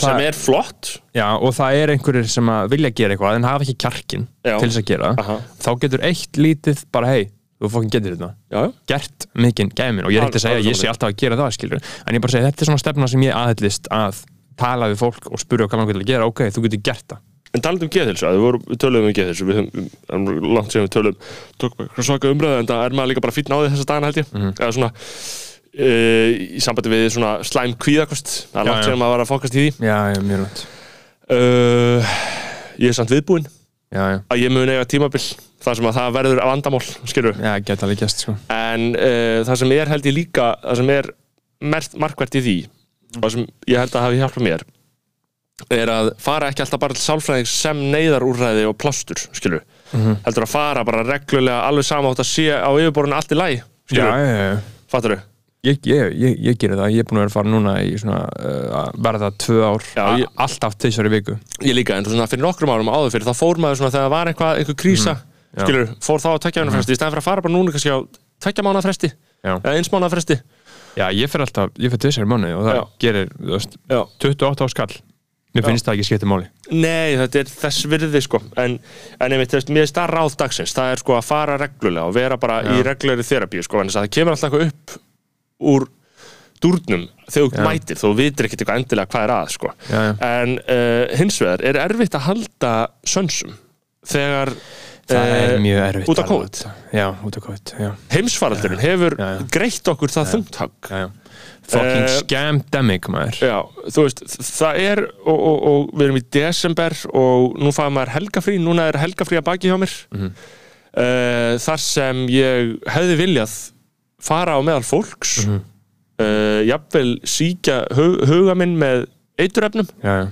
svona sem er flott. Já, og það er einhverjir sem vilja gera eitthvað en hafa ekki kjarkin Já. til þess að gera. Aha. þá getur eitt lítið bara hei, þú fokkin getur þetta. Gert mikinn gæmin og ég er ekkert að segja að ég sé alltaf að gera það skilur en ég bara segja þetta er svona stefna sem ég aðhyllist að tala við fólk og spyrja hvað langar til að gera. Ok, þú getur gert það. En talandi um geðhilsu, við, við töluðum um geðhilsu, við höfum um, um, langt síðan við töluðum, tókum eitthvað svaka umræðu, en það er maður líka bara fýtn á því þessa dagana held ég, Mhm. eða svona uh, í sambandi við svona slæm kvíðakost, það er Já, langt já. síðan maður var að fókast í því. Já, já, mjög langt. Uh, ég er samt viðbúinn, já, já, að ég mun eiga tímabil þar sem að það verður að vandamál skilur já, geta alveg gæst sko. en uh, það sem er held ég líka það sem er mert, markvert í því og sem ég held að hafi hjálpað mér er að fara ekki alltaf bara til sálfræðing sem neyðarúrræði og plástur skilur, heldur að fara bara reglulega alveg sama átt að sé á yfirborðinu allt í já, skilur, já, já, fattur þau? Ég, ég, ég, ég gerir það, ég er búin að vera að fara núna í svona, uh, verða tvö ár. Já, alltaf tvisvar í viku. Ég líka, en svona fyrir nokkrum árum áður fyrir þá fór maður svona þegar það var eitthvað, einhver krísa Já. skilur, fór þá að tvekja mánu fresti í stæðan fyrir að fara bara núna kannski á tvekja mánu fresti Já, eða eins mánu fresti. Já ég fer alltaf, ég fer tvisvar í mánu og það Já. gerir, þú veist, Já. 28 á skall. Mér finnst það ekki skipta máli. Nei, þetta er þess virði sko. En, en einmitt, veist, mér er það ráð dagsins. Það er sko að fara reglulega og vera bara í Já. reglulegri þerapíu sko, en það kemur alltaf eitthvað upp úr dúrnum þegar þú mætir, þú vitir ekkert eitthvað endilega hvað er að sko. Já, já. en uh, hins vegar er erfitt að halda sönsum þegar Það er eh, mjög erfitt út af já, heimsfaraldurinn hefur Já, greitt okkur það já. Fucking Eh, scamdemic, maður. Já, þú veist, það er og, og, og við erum í desember og nú fæðum maður helgafrí, núna er helgafrí að baki hjá mér. Mhm. uh, þar sem ég hefði viljað fara á meðal fólks mm Mhm. jafnvel síkja hug, huga minn með já, uh,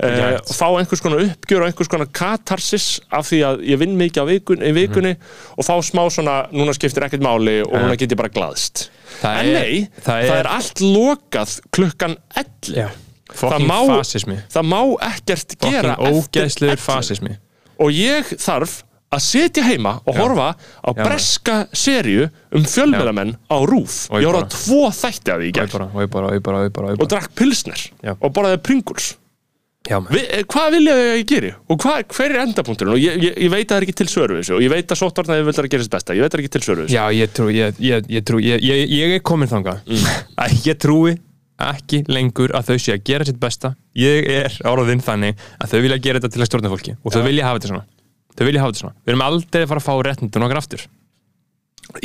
Rétt. og fá einhvers konar uppgjör og einhvers konar katarsis af því að ég vinn mikið á vikun, í vikunni og fá smá svona, núna skiptir ekkert máli og. Já. núna get ég bara glaðst Það en er- nei, það það er- er, allt lokað klukkan 11 já Fucking má- fasismi það má ekkert gera Fucking eftir ógeðslegur 11. fasismi og ég þarf að setja heima og horfa á Já. breska serju um fjölmiðlamenn á rúf Og ég ég horfa á bara- tvo þætti af því í Og gerð bara, og ég bara, og ég bara, og ég bara, og ég og bara. drakk pilsner Já. og borðaði pringuls Já, maður. Vi, eh, hvað vilja þau að ég geri? Og hvað, hver er endapunkturinn? Og ég, ég, ég veit að það er ekki til svöru við þessu. Og ég veit að sóttvarnaði vil það að gera þess besta. Ég veit að það er ekki til svöru við þessu. Já, ég trú, ég, ég, ég trú, ég, ég, ég er komin þangað. Að ég trúi ekki lengur að þau sé að gera sitt besta. Ég er áraðinn þannig að þau vilja gera þetta til að stjórna fólki og þau vilja hafa þetta svona þau vilja hafa þetta svona, við erum aldrei að fara að fá réttindun okkar aftur.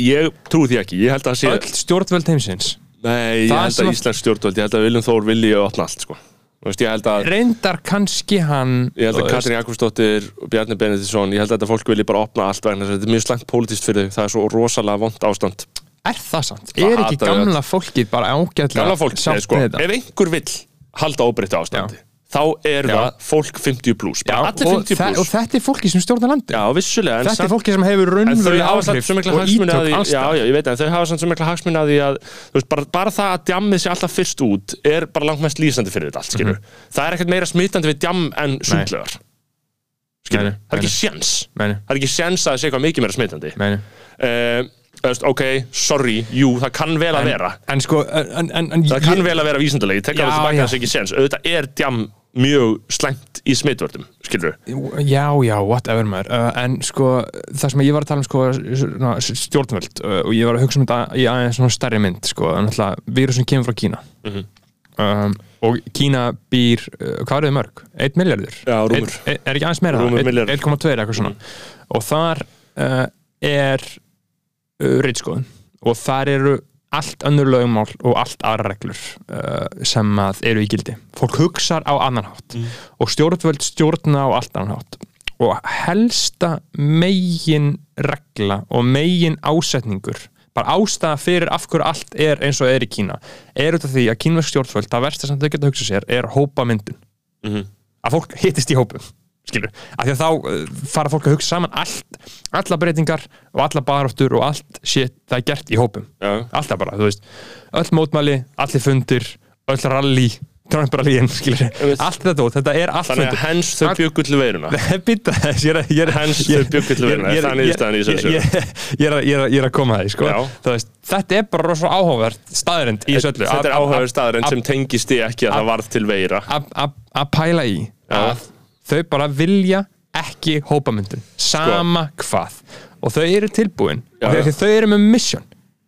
Ég trúi því ekki, ég held að sé öll stjórnvöld heimsins. Nei, ég Það held sem að að- Íslands stjórnvöld ég held að Viljum Þór vilji að opna allt sko. Þú veist, ég held að reyndar kannski hann Ég held að Katrín Jakobsdóttir og Bjarni Benediktsson, ég held að þetta fólk vilji bara opna allt vegna þess að þetta er mjög slæmt pólitískt fyrir þau, það er svo rosalega vond ástand. er það sant? Það er ekki hata þau gamla fólkið bara ágætlega Gamla fólk, sátt nei, sko, með þetta? ef einhver vill halda óbreyttu ástandi, þá er Já. það fólk 50 pluss, bara allir og, 50 þe- og pluss. þetta er fólki sem stjórnar landi Já, vissulega, en þetta er samt- fólki sem hefur En þau raunverulega hafa samt áhrif svo mikla og hagsmuni að ítök því, já, staðar. já, ég veit en þau hafa samt svo mikla hagsmuni að því að þú veist, bara, bara það að djammið sé alltaf fyrst út er bara langt mest lýsandi fyrir þetta allt, skilur. Mhm. það er ekkert meira smitandi við djamm en sundlögar skilur, Nei, nei, það er ekki séns. Meini, það er ekki séns að það sé eitthvað mikið meira smitandi. Meini uh, ok, sorry, jú, það kann vel að vera En sko, en, en, en það kann vel að vera vísindalegi, ég tek Já, alveg tilbaka já. það sé ekki séns auðvitað er djamm mjög slæmt í smitvörðum, skilur Já, já, whatever maður uh, En sko, það sem ég var að tala um sko, stjórnvöld uh, og ég var að hugsa um þetta í aðeins svona stærri mynd sko, náttúrulega, vírusin kemur frá Kína Mhm. um, og Kína býr uh, hvað er þið mörg? 1 miljardur? Er, er ekki aðeins meira það? milljarður. 1,2 eitthvað svona og þar uh, er uh, reitskoðun og þar eru allt önnur lögumál og allt aðra reglur uh, sem að eru í gildi. Fólk hugsar á annan hátt og stjórnvöld stjórna á allt annan hátt. Og helsta megin regla og megin ásetningur bara ástæða fyrir af hverju allt er eins og er í Kína er út af því að kínversk stjórnvöld það versta sem þau geta hugsað sér er hópamyndun. Mhm. að fólk hittist í hópum skilur, af því að þá uh, fara fólk að hugsa saman allt, alla breytingar og alla baráttur og allt shit það er gert í hópum, Já. alltaf bara, þú veist öll mótmæli, allir fundir öll rally, Trump-rallyin skilur, allt þetta dót, þetta er allt þannig að hens þau til veiruna. Að Hens þau bjuggu til ég- vinna, ég- er það niðurstaðan í þessu ég- er að- að- að koma að því, sko. Veist, Þetta er bara rosa áhugavert í öllu. Þetta er Að- að- áhugaður staðurinn að- sem tengist í ekki að það varð til veira. að- að að pæla í að þau bara vilja ekki hópamyndun, sama hvað. Og þau eru tilbúin. Já, og þau eru með mission.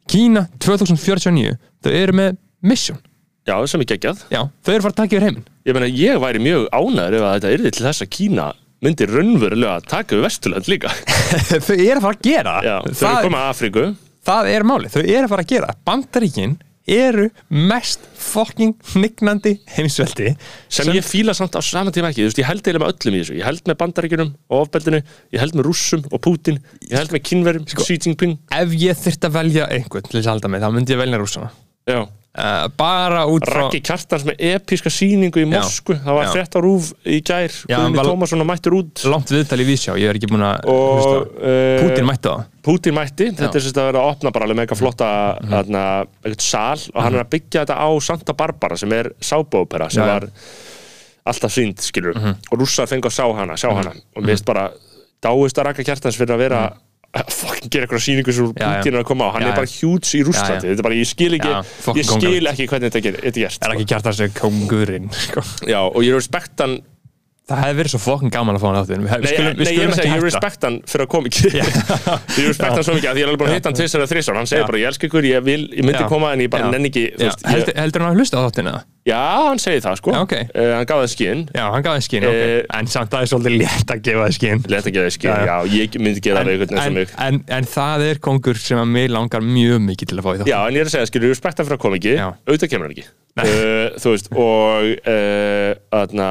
Kína 2049, þau eru með mission, já, sem er geggjað. Já, þau eru að fara að taka yfir heiminn. Ég meina, ég væri mjög ánæður ef að þetta yrði til þess að Kína myndi raunverulega taka við Vesturland líka. Þau eru að fara að gera. Já, þau eru komað að Afríku. Það er máli, þau eru að fara að gera. Bandaríkin eru mest fucking hnignandi heimsveldi sem, ég fíla samt á saman tíma ekki, veist, ég held eiginlega með öllum í þessu. Ég held með bandaríkjunum og ofbeldinu. Ég held með rússum og Putin ég held með kynverum, Xi Jinping. ef ég þyrft að velja einhvern til þess að halda mig þá myndi ég velja rússana. Já. Uh, bara út frá Raggi Kjartans með episka sýningu í Já. Moskvu. Það var Já. á rúf í gær. Já, Guðni Tómasson og mættur út. langt viðtal í vísjá, ég er ekki búin að uh, Putin mætti það. Putin mætti, þetta er sérst að vera að opna bara alveg flotta Mhm. mm eitthvað sal. Og hann er að byggja þetta á Santa Barbara sem er sábópera sem Já, já. var alltaf sínd, skilur Mhm. og rússar fengu að sjá hana, sjá hana. Og mér finnst bara dáist að raka kjartans fyrir að vera fucking gera eitthvað sýningu sem. Putin er að koma á, hann Já, er bara hjúts í er bara, ég skil ekki Já, ég skil ekki hvernig þetta er gert er sko. ekki kjart að segja kongurinn sko. já, og ég respekt hann það hefði verið svo fucking gaman að fá hann áttin Nei, skulum, nei, ég er að segja, ég respekt hann fyrir að koma ekki Ég respekt hann svo mikið að ég er alveg búin að hitta hann tvisar eða þrisar Hann segir bara, ég elska ykkur, ég vil, ég myndi Já. koma en ég bara Já. nenni ekki veist, ég, heldur, hann að hlusta á þáttinu það? Já, hann segir það sko. Já, ok. Eh, Hann gaf það skinn Já, hann gaf það skinn, ok. Eh, En samt að það er svolítið létt að gefa það skinn Leta ekki það skinn, Já, já, ég myndi gera það einhvern veginn sem mig. en, en það er kongur sem að mig langar mjög mikið til að fá í þátt Já, en ég er að segja, skilur, ég respekt hann fyrir að koma ekki. Auðvitað kemur hann ekki. Uh, Þú veist, og uh, aðna,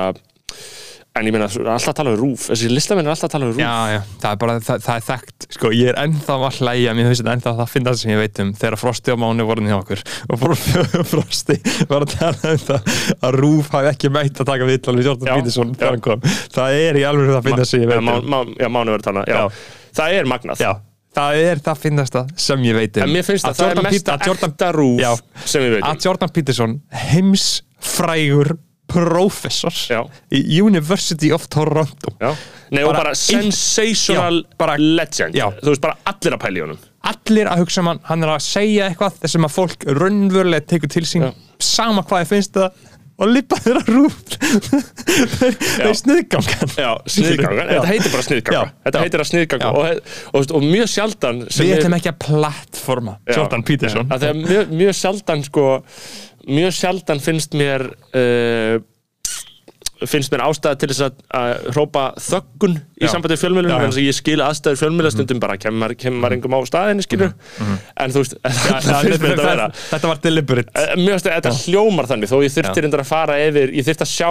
En ég meina, alltaf að tala um rúf Þessi listamenn er alltaf að tala um rúf Já, já, það er bara, það, það er þekkt. Sko, ég er ennþá að hlæja Mér finnst þetta ennþá það finna það sem ég veit um Þegar Frosti og Máni voru hjá okkur. Og Fro- Frosti var að tala um það Að Rúf hafi ekki meitt að taka Við Jordan Já, Peterson já. þegar hann kom. Það er í alveg það finna sem ég Já, veit má, um. Má, já, mánu verið tala já. Já. Það er magnað. Já, það er það finnast það sem ég veit um. En mér finnst að, það er Jordan að Jordan, ekta rúf Já. sem við veitum að Jordan Peterson heimsfrægur prófessor Já. í University of Toronto. Já. Nei, og Bara bara ein- sensational Já, bara- legend. Þú veist, bara allir að pæla í honum. Allir að hugsa um hann, er að segja eitthvað þessum að fólk raunverulega tekur til sín. Sama hvað ég finnst það. Og lipa þeirra rúf. Þeir, þeir sniðgangan. Já, sniðganga, Já. þetta heitir bara sniðganga Já. Þetta heitir að sniðganga Já. og, og, og mjög sjaldan við er- ætlum ekki að plattforma. Jordan Peterson. Það er mjög, mjög sjaldan sko, mjög sjaldan finnst mér uh, finnst mér ástæða til þess að, að hrópa þöggun í sambandi en þess að ég skil aðstæður fjölmjöla stundum bara kemur, kemur engum á staðinni skilur en þú veist, mér þetta þetta var deliberate. Eh, finnst að þetta hljómar þannig þó ég þurfti reyndar að fara yfir ég þurfti að sjá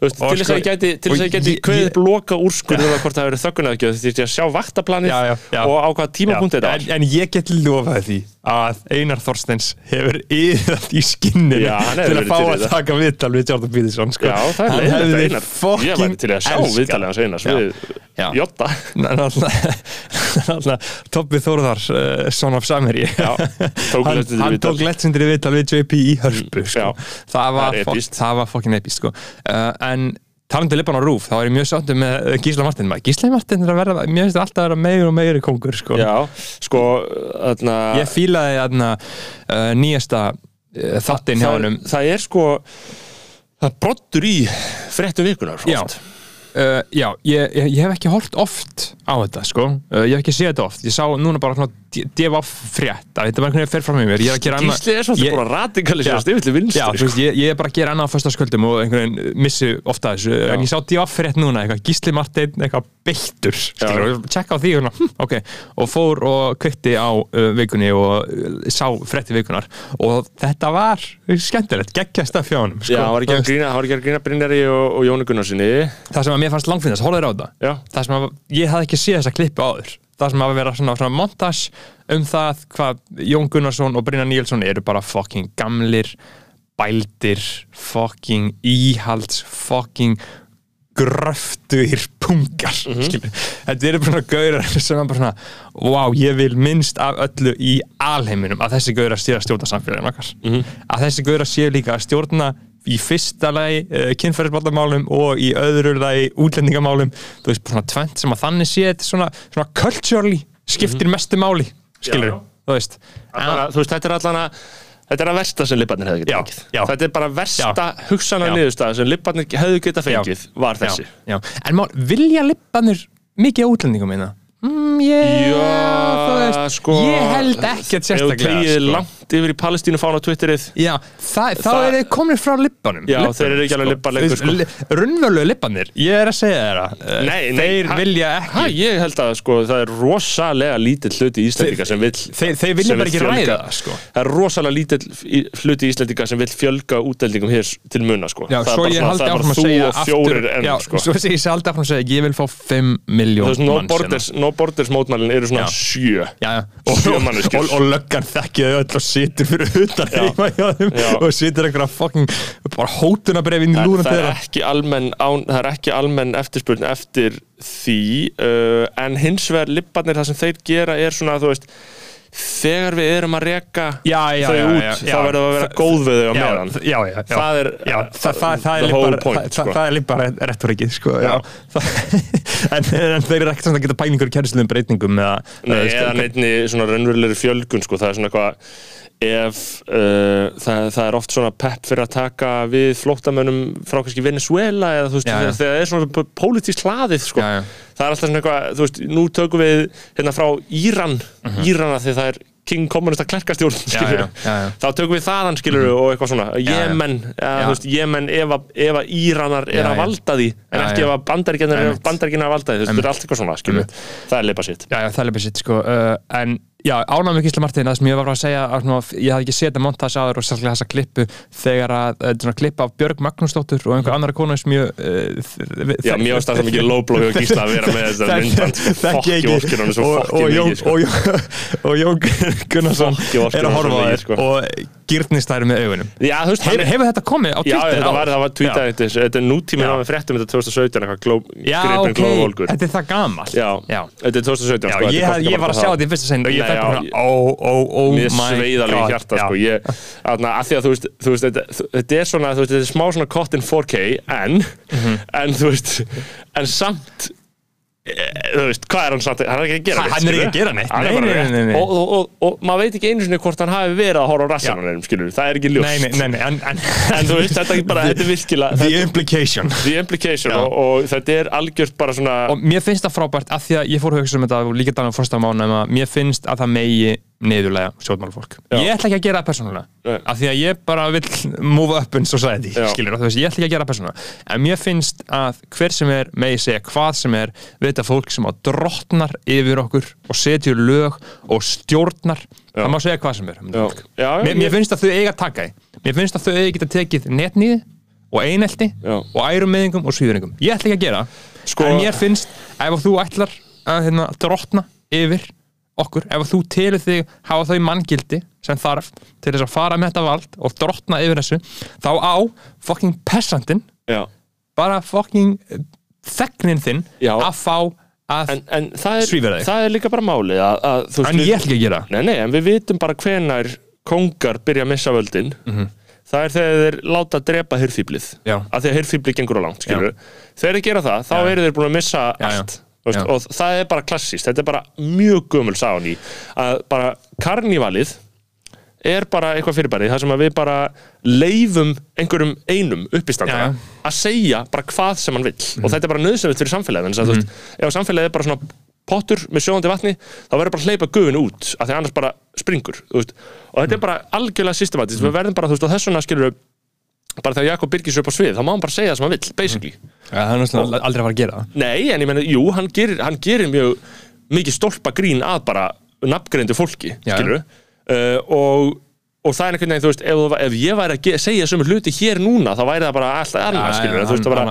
veist, Og til þess sko- að ég gæti, til þess að ég gæti ég- kveðið ég- upp loka úrskurðu um hvort það hefur verið eða þú þurfti að sjá vaktaplanið Já, já, já. og á hvaða tímapunkt þetta en, var. En ég get lofaði því að Einar Þorsteins hefur yðað í skinninu Já, til að fá að taka viðtal við Jordan Peterson sko. Já, það er leiðilegt einar fucking Ég væri til að sjá viðtalið hans einar Já. við Náttúrulega Tobbi Þórðar uh, Son of tók hann, hann tók legendary viðtal við JP í hörpu sko. Það var fokkin epist sko. uh, en talandi Lippan á Rúf þá er ég mjög sáttu með uh, Gísla Martin Maður, Gísla Martin er að verða, mér finnst það alltaf að vera meir og meiri kongur sko. Já, sko þarna, ég fílaði þarna uh, nýjasta uh, þáttinn hjá það, hennum það er sko það brottur í fréttu vikunar Já. oft. Uh, já, ég, ég, ég hef ekki hort oft á þetta, sko. Uh, ég hef ekki séð þetta oft. Ég sá núna bara svona defa frétt. að Þetta bara einhvern veginn fer fram með mér. Ég er að gera annað- Gísli er svolítið að radikalisera Já. stifið til vinstri Já, þú veist, ég, ég er bara að gera annað á föstaskvöldum og einhvern veginn missi ofta þessu. En ég sá defa frétt núna, eitthvað Gísli Marteinn, eitthvað beittur, tjekka á því og, svona, hm, ok, og fór og kveikti á uh, vikunni og sá frétti vikunar og þetta var skemmtilegt, geggjast af fjánum, sko. Já, að mér fannst langfinnast, horfður á þetta. Það sem að ég hafði ekki séð þessa klippu áður. Það sem að vera svona, svona montage um það hvað Jón Gunnarsson og Brynjar Níelsson eru bara fucking gamlir bældir fucking íhalds fucking gröftuir pungar mm þetta eru bara gaurar sem er bara svona wow, ég vil minnst af öllu í alheiminum að þessi gaurar séu að stjórna samfélaginu okkar. Að þessi gaurar séu líka að stjórna í fyrsta lagi uh, kynferðisbaldamálum og í öðru lagi útlendingamálum þú veist, svona tvent sem að þannig sé þetta svona, svona culturally skiptir mestu máli, skilur Já, já. þú veist bara, þú veist, þetta er allan að Þetta er að versta sem Libbarnir hefði getað Já, fengið. já. Þetta er bara versta hugsana Já. niðurstaða sem Libbarnir hefði getað fengið var þessi. já, já. en mál, vilja lippanir mikið á útlendingum minna? Mm, ég Já, veist, sko ég held ekkert sérstaklega tegið sko. langt yfir í Palestínu fána Twitterið Já, það, þá er þið komin frá lippanum Já, þeir eru ekki alveg libbar lengur, sko. Runnvölu lippanir, ég er að segja þeirra Eh, Nei, nei, Þeir ha- vilja Ha, ekki ég held að sko, það er rosalega lítill hluti Íslendinga sem vill Þeir, þeir vilja bara ekki ræða það sko. Það er rosalega lítill í- hluti Íslendinga sem vill fjölga úteldingum hér til sko. Já, það er bara ég er þú og fjórir enn sko. Svo sé ég áfram að segja Ég vil fá 5 Þú miljón veist, no manns hérna. borders, no borders mótmælin eru svona sjö. Og, Sjö og, manneskjur. og, og löggan þekkja þau öll og situr fyrir utan heima hjá þeim og situr einhverja fucking bara hótunabref inn í lúna þeirra það er ekki almenn eftirspurn eftir því uh, en hins vegar libbarnir það sem þeir gera er svona þú veist þegar við erum að já, þau já, út þá verðum við að vera góð við þau á meðan. já, já, já. Það er, the er whole point, það, sko. er líka bara rettorikið sko, en, þeir eru ekkert samt að geta pælingur í kjærisluðum breytingum eða, Nei, eða, eða neittni svona raunverulegri fjölgun sko, það er svona eitthvað ef uh, það, það er oft svona pepp fyrir að taka við flóttamönnum frá kannski Venezuela eða þú veist, Já, já. þegar það er svona pólitísk hlaðið sko. Já, já. það er alltaf svona eitthvað, þú veist, nú tökum við hérna frá Íran Írana því það er King kommunista klerkastjórn Mhm. Já. þá tökum við þaðan skilur og eitthvað svona. Jemen, þú veist, Jemen ef að, Íranar er að valda því en ekki ef að bandaríkjarnar er að valda því, þú veist, þetta er allt eitthvað svona skilur, það er leipa sitt Já, ánægum með Gísla Martin Það sem ég var bara að segja að, Ég hafði ekki þetta montas áður og sérstaklega þessa klippu Þegar að, uh, svona klippa af Björg Magnúsdóttur og einhver annar konu sem ég uh, Já, mér varst það svo mikið lowblow hjá Gísla að vera með þetta myndband Fokki er svo og, og, fokki mikið sko. og, Jón, og Gunnarsson er að horfa á þér sko. og gyrnist þær með augunum Já, veist, Hefur, er hefur þetta komið á Já, Twitter? það var, það var tweetað Já. þetta er nútíminn Já. á með fréttum þetta 2017 eitthvað gló, Já, ok, þetta er það gamalt Já, Já. þetta er 2017 Já, sko, ég, er hef- ég var að sjá þetta í fyrsta sinn og ég já, bara ég- ó, ó, ó Mér my sveið alveg í hjarta Já. sko. ég, aðna, að því að þú veist, þú veist þetta, þetta er svona, þú veist, þetta er smá svona cut in 4K en, Mhm. en þú veist en samt þú veist, hvað er hann samt hann er ekki að gera neitt hann er ekki að gera neitt. Nei, nei, nei, nei. Og, og, og, og maður veit ekki einu sinni hvort hann hafi verið að horfa á Já. rassanum skilur, það er ekki ljóst Nei, nei, nei, en, en, en þú veist, þetta er bara, þetta er virkilega The implication the implication og, og þetta er algjört bara svona og mér finnst það frábært af því að ég fór að hugsa um þetta og líka þannig að fórsta mánu að mér finnst að það megi niðurlega stjórnmálafólk. Já. ég ætla ekki að gera það persónulega af því að ég bara vil move up in society skilur, veist, ég ætla ekki að gera það persónulega. En mér finnst að hver sem er megi segja hvað sem er við þetta fólk sem að drottnar yfir okkur og setjur lög og stjórnar Já. það má segja hvað sem er Já. Já, mér, mér ég- finnst að þau eiga að taka því. Mér finnst að þau eiga geta tekið netnýði og einelti og ærumeðingum og svíðuringum ég ætla ekki að gera Sko- en mér finnst ef þú ætlar að hérna, drottna yfir okkur, ef þú telur þig hafa þau manngildi sem þarf til þess að fara með þetta vald og drottna yfir þessu þá á fucking pessantinn já. bara fucking eh, þegnin þinn Já. að fá að En, en það, er, þig. það er líka bara málið að, að, þú veist, en ég ætla ekki að gera. Nei, nei, en við vitum bara hvenær kongar byrja að missa völdin það er þegar þeir láta drepa hirðfýblið Mhm. Já. að því að hirðfýblið gengur á langt skilur. þegar þeir gera það, þá eru þeir búin að missa Já, allt Veist, og það er bara klassíst, þetta er bara mjög gömul sáni í að bara karnívalið er bara eitthvað fyrirbæri þar sem að við bara leifum einhverjum einum uppistandara að segja bara hvað sem hann vill. Og þetta er bara nöðsynlegt fyrir samfélagið. Þannig að þú veist, ef samfélagið er bara svona pottur með sjóðandi vatni, þá verður bara að hleypa gufinu út af því annars bara springur og þetta er bara algjörlega systematist við verðum bara, þú veist, og þessuna skilur bara þegar Jakob Birgis er upp á svið, þá má hann bara segja það sem hann vill, basically. Ja, það er náttúrulega aldrei að fara að gera það. Nei, en ég meina, jú, hann gerir, hann gerir mjög mikið stólpa grín að bara nafngreindu fólki, skilur uh, og, og það er einhvern veginn, þú veist, ef, ef ég væri að segja sömu hluti hér núna, þá væri það bara alltaf Já, skilur, þú veist, það bara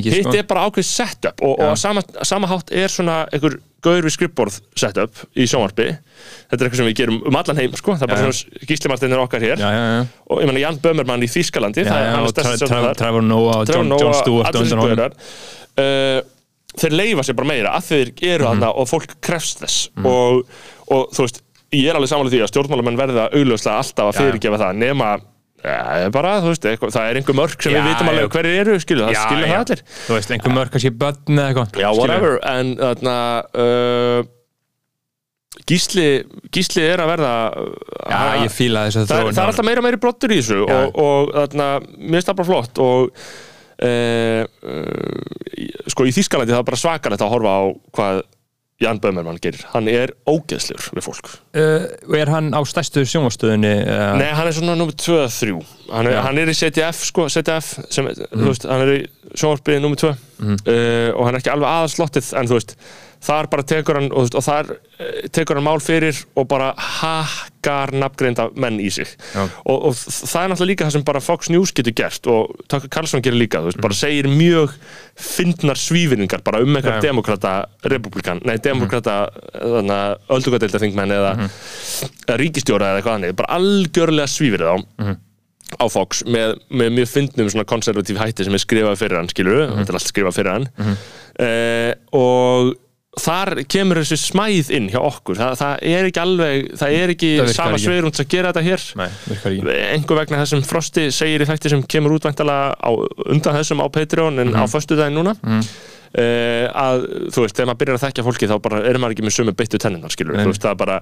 hitt sko. er bara ákveð setup og, og sama, sama hátt er svona einhver gaur við skrippborð setup í sjónvarpi. Þetta er eitthvað sem við gerum um allan heim, sko. Það er bara svona gíslimartinir okkar hér. Já, já, já, og ég meina Jan Böhmermann í Þýskalandi það er hann stjórnarmaður. Tra- Trevor Noah og John, John Stewart allir gaurar, uh, þeir leifa sér bara meira að þeir eru Mhm. þarna og fólk krefst þess. Og, og þú veist, ég er alveg samanlega því að stjórnmálamenn verða augljóslega alltaf að fyrirgefa það nema ja, bara, þú veist, eitthvað, það er einhver mörk sem Já, við vitum alveg hverju eru skilu, það skilja það allir. Þú veist, einhver mörg kannski börn eða eitthvað já, whatever, en þarna uh, Gísli Gísli er að verða Já, ég fíla þess að það, er- það er alltaf meira meiri brottur í þessu Já. og, og þarna, mér finnst það bara flott og uh, uh, sko í Þýskalandi það er bara svakalegt að horfa á hvað Jan Böhmermann gerir, hann er ógeðslegur við fólk. Uh, er hann á stærstu sjónvastöðinni uh, Nei, hann er svona nummer 2-3 hann, Já. hann er í CTF, sko, CTF sem, þú veist, hann er í sjónvarpið nummer 2 uh, og hann er ekki alveg aðslottið en þú veist, þar bara tekur hann og, og þar uh, tekur hann mál fyrir og bara hakkar nafngreinda menn í sig. Og, og það er náttúrulega líka það sem bara Fox News getur gert og Tucker Carlson gerir líka, þú veist, bara segir mjög fyndnar svífinningar bara um eitthvað demokrata republikan, nei demokrata þannig að öldugadeilda þingmenn eða eða ríkistjóra eða eitthvað annað bara algjörlega svífir þá á Fox með, með mjög fyndnum svona konservatív hætti sem er skrifað fyrir hann skilur þetta er allt skrifað fyrir hann. Uh, og þar kemur þessi smæð inn hjá okkur. Það, það er ekki alveg, það er ekki Það sama sveirund að gera þetta hér. Nei, einhver vegna þess sem Frosti segir í þætti sem kemur útvæntalega á, undan þessum á Patreon en á föstudaginn núna Uh, að þú veist, þegar maður byrjar að þekkja fólki þá bara er maður ekki með sömu beittu tenninar skilur, Nei. þú veist, það er bara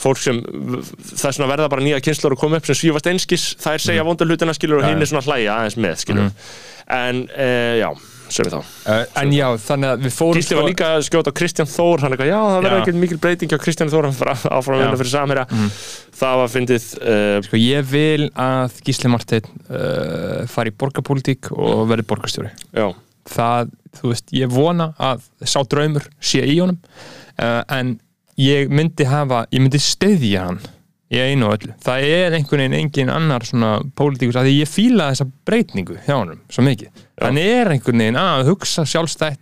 fólk sem það er svona verða bara nýja kynnslur að koma upp sem svífast einskis, það er segja mm. vonda hlutina skilur og hinn er svona hlæja aðeins með skilur, en uh, já uh, En já, þannig að við fórum Gísli var líka að skjóta á Kristján Þór, hann eitthvað, já það verður ekki mikil breyting á Kristján Þór, hann fyrir áfram að vinna fyrir samherja. Það var fyndið uh, Sko, ég vil að Gísli Marteinn uh, fari í borgarpólitík og verði borgarstjóri. Já, það, þú veist, ég vona að sá draumur sé í honum uh, en ég myndi hafa ég myndi stöðja hann í einu og öllu, það er einhvern veginn engin annar svona pólitíkus, að því ég fíla þessa breytningu hjá honum, svo mikið hann er einhvern veginn að hugsa sjálfstætt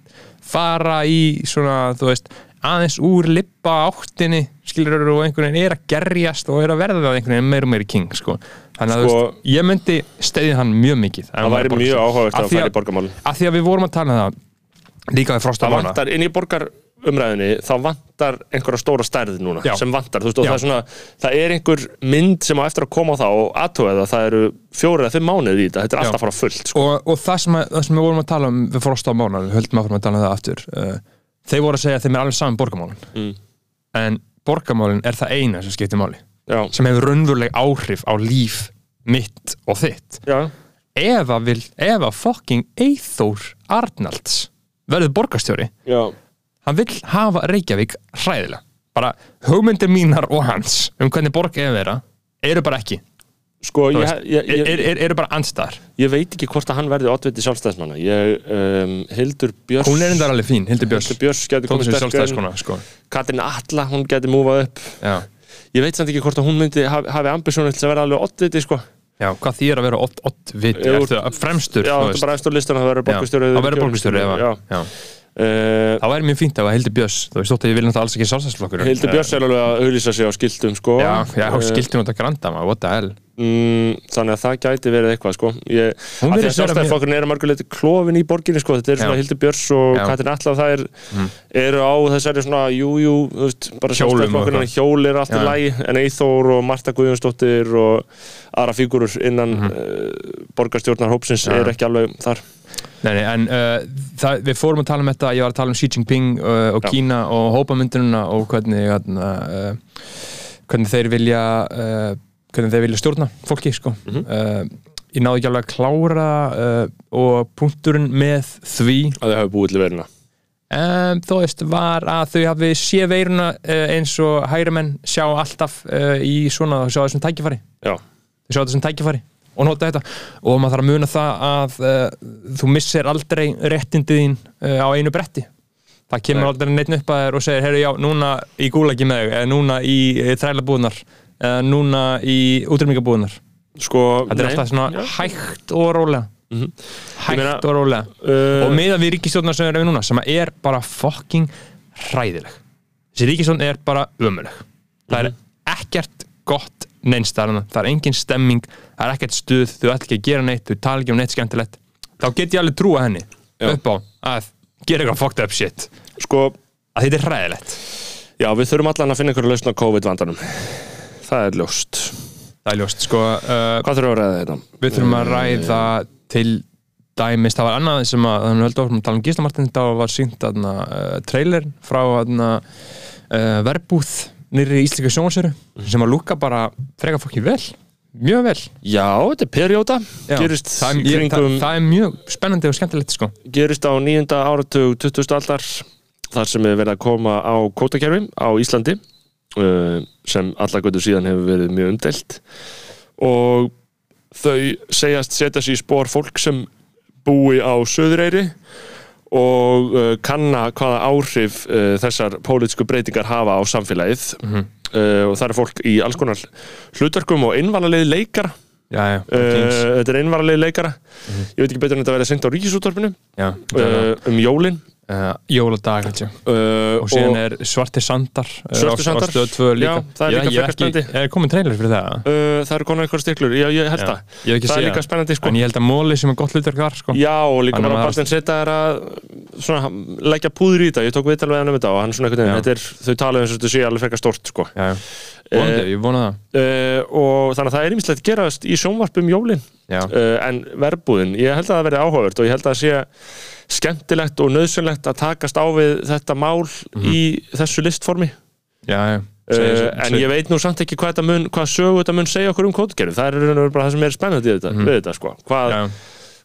fara í svona, þú veist aðeins úr lippa áttinni skilur og einhvern veginn er að gerjast og er að verða það einhvern veginn meira og meira king sko. þannig að Sko- veist, ég myndi stöðja hann mjög mikið. Það væri mjög áhugavert að því fara í borgarmálin. að því að við vorum að tala um það líka við frosta það vantar, inn í borgarumræðinni þá vantar einhverja stóra stærð núna Já. sem vantar, þú veist, og Já. það er svona það er einhver mynd sem á eftir að koma á það og aðtóða það, það eru fjóri eða fimm mánuðir í þetta þetta er alltaf að fara fullt, sko. og, og það, sem að, það sem við vorum að tala um við frosta mána, við höldum að að tala um það aftur uh, þeir voru að segja að þeim er alveg saman borgarmálin Mm. en borgarmálin er það eina sem skiptir máli já, sem hefur raunveruleg áhrif á líf mitt og þitt ef að, fucking Eithór Arnalds verður borgarstjóri já hann vill hafa Reykjavík hræðilega bara hugmyndir mínar og hans um hvernig borg er að vera eru bara ekki sko, ég, ég, ég, er, er, eru bara andstæðar ég veit ekki hvort að hann verði oddviti sjálfstæðismanna ég, um, Hildur Björns hún er endar alveg fín, Hildur Björns Hildur Björns sjálfstæðiskona sko. Katrin Atla, hún geti múfað upp já. ég veit samt ekki hvort að hún myndi hafi, hafi ambisjónu til að vera alveg oddviti, sko já, hvað er að vera Jú, ertu að fremstur já, veist. er bara eftir listan að það verður Já, að vera að- já. já. Uh, það væri mjög fínt að Hildur Björns þú veist þótt að ég vil náttúrulega alls ekki sjálfstæðisflokkur Hildur Björns er alveg að auðlýsa sig á skiltum sko. já, já, Eh, skilti nú þetta granda maður, what the hell mm, Þannig að það gæti verið eitthvað sko. ég, að því að vera sjálfstæðisflokkurinn er að marguleiti klófin í borginni sko. þetta er svona. Hildur Björns og Já. Katrin Atla það er, eru á þessari svona jújú, veist, bara eitthvað. hjól er allt í lagi en Eithór og Marta Guðjónsdóttir og aðra fígurur innan mm borgarstjórnar hópsins Já. er ekki alveg þar Nei, nei, en uh, það, við fórum að tala um þetta, ég var að tala um Xi Jinping uh, og Já. Kína og hópamyndununa og hvernig, uh, uh, hvernig þeir vilja uh, hvernig þeir vilja stjórna fólki, sko. Mhm. uh, ég náði ekki alveg að klára uh, og punkturinn með því að þau hafi búið til veruna um, þó veist, var að þau hafi sé veiruna uh, eins og hægri menn sjá alltaf uh, í svona, sjá þessum tækifæri Já, þau sjá þessum tækifæri og nota þetta og maður þarf að muna það að þú missir aldrei réttindið þín uh, á einu bretti það kemur Nei. aldrei neitt upp að þér og segir heyrðu já, núna í gúlagi með eða núna í þrælabúðunar eða núna í útrýmingabúðunar sko þetta er alltaf svona Já. hægt og rólega. Mhm. hægt meina, og rólega. uh, og meðan við ríkistjórnar sem erum við núna sem er bara fucking hræðileg. Þessi ríkistjórn er bara ömuleg það er ekkert gott neinstæðan, það er engin stemming það er ekkert stuð, þau ætla ekki að gera neitt þau tala ekki um neitt skemmtilegt. Þá get ég alveg trúa henni Já. upp á að gera eitthvað fucked up shit. Sko, að þetta er hræðilegt. já, við þurfum allan að finna einhverju lausn á COVID-vandanum Það er ljóst. Það er ljóst, sko uh, Hvað þurfum við að ræða þetta? við þurfum að ræða til dæmis, það var annað sem að þannig höldu áfram að tala um Gísla Martin þá var sínt aðna, uh, trailer frá aðna, uh, verbúð nýri íslika sjónsöru sem að lúka bara freka fokkin vel mjög vel. Já, þetta er perjóta gerist, það, í er, ég, það, kringum, það er mjög spennandi og skemmtilegt sko. gerist á nýjunda áratug 2000 aldar þar sem er verið að koma á kótakerfi á Íslandi sem alla götur síðan hefur verið mjög umdelt og þau segjast setja sér í spór fólk sem búi á Söðureyri og uh, kanna hvaða áhrif uh, þessar pólitísku breytingar hafa á samfélagið. Uh, og það er fólk í alls konar hlutverkum og einvalalegi leikara. Já, já, þetta er einvalalegi leikara. Ég veit ekki betur en þetta verið sendt á uh, um jólin uh, jóladag uh, og síðan er Svartir Sandar uh, Svartir Sandar. á stöð 2 líka Já, það er líka frekar spennandi. Er komin trailer fyrir það? uh, það eru konar einhver stiklur, já ég held Já. það Ég það er líka spennandi sko En ég held að Móli sem er gott hlutverk þar sko. Já, og líka bara Bartin Seta er að svona, leggja púður í þetta, ég tók viðtal við hann um þetta og hann svona einhvern veginn, er, þau tala um þess að þetta sé alveg frekar stórt sko já, já. Vonandi, ég vona það. Uh, og þannig að það er ýmislegt gerast í sjónvarpum jólin. Já, uh, en verbúðin, ég held að það verði áhugavert og ég held að það sé skemmtilegt og nöðsynlegt að takast á við þetta mál í þessu listformi. Já, já. Uh, Segir- en segir- ég veit nú samt ekki hvað, mun, hvað sögu þetta mun segja okkur um kódgerfi það er bara það sem er spennandi við þetta, við þetta sko. hvað, Já,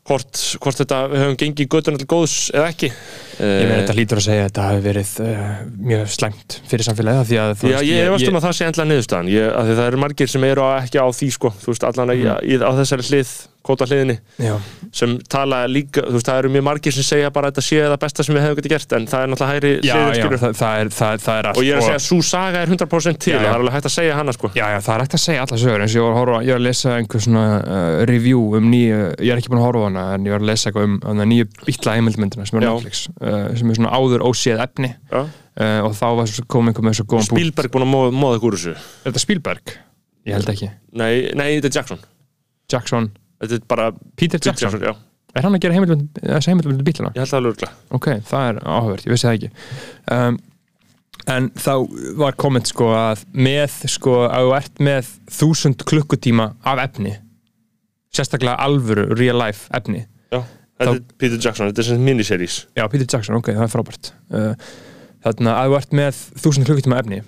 hvort, hvort þetta við höfum gengið göttuna til góðs eða ekki. Ég meina þetta hlýtur að segja að þetta hafi verið uh, mjög slæmt fyrir samfélagið af því að Já, ég efast um að það sé endla niðurstaðan. Ég, að það eru margir sem eru ekki á því sko, veist, allan að Mm. í, á þessari hlið, kóta hliðinni Já, sem tala líka, þú veist, það eru mjög margir sem segja bara að þetta sé það besta sem við hefum getið gert en það er náttúrulega hægri já, hliðin, já skilur það, það, er, það, það er allt og ég er að og- segja að svo saga er 100% til Já, og það er alveg hægt að segja hana sko. Já, já, það er ekkert að segja alla sögur eins og ég var að horfa, ég var að lesa einhver svona uh, review um nýju, ég er ekki búin að horfa á hana en ég var að lesa eitthvað um hana, nýju bitla heimildmyndina sem er. Netflix uh, sem er svona áður óséð efni. Já. uh, og þá kom einhver með svo góðan punkt Spielberg búin að móða, móða Er þetta er Jackson Jackson, er bara Peter Jackson, já, er hann að gera þessi heimildmynd bitlana? ég held það alveg örugglega. Ok, það er áhugavert, ég vissi það ekki. Um, En þá var komment sko að með sko að þú ert með þúsund klukkutíma af efni sérstaklega alvöru, real life efni já, þetta er Peter Jackson, þetta er sem miniseries. Já, Peter Jackson, ok, það er frábært. Uh, Þannig að þú ert með þúsund klukkutíma efni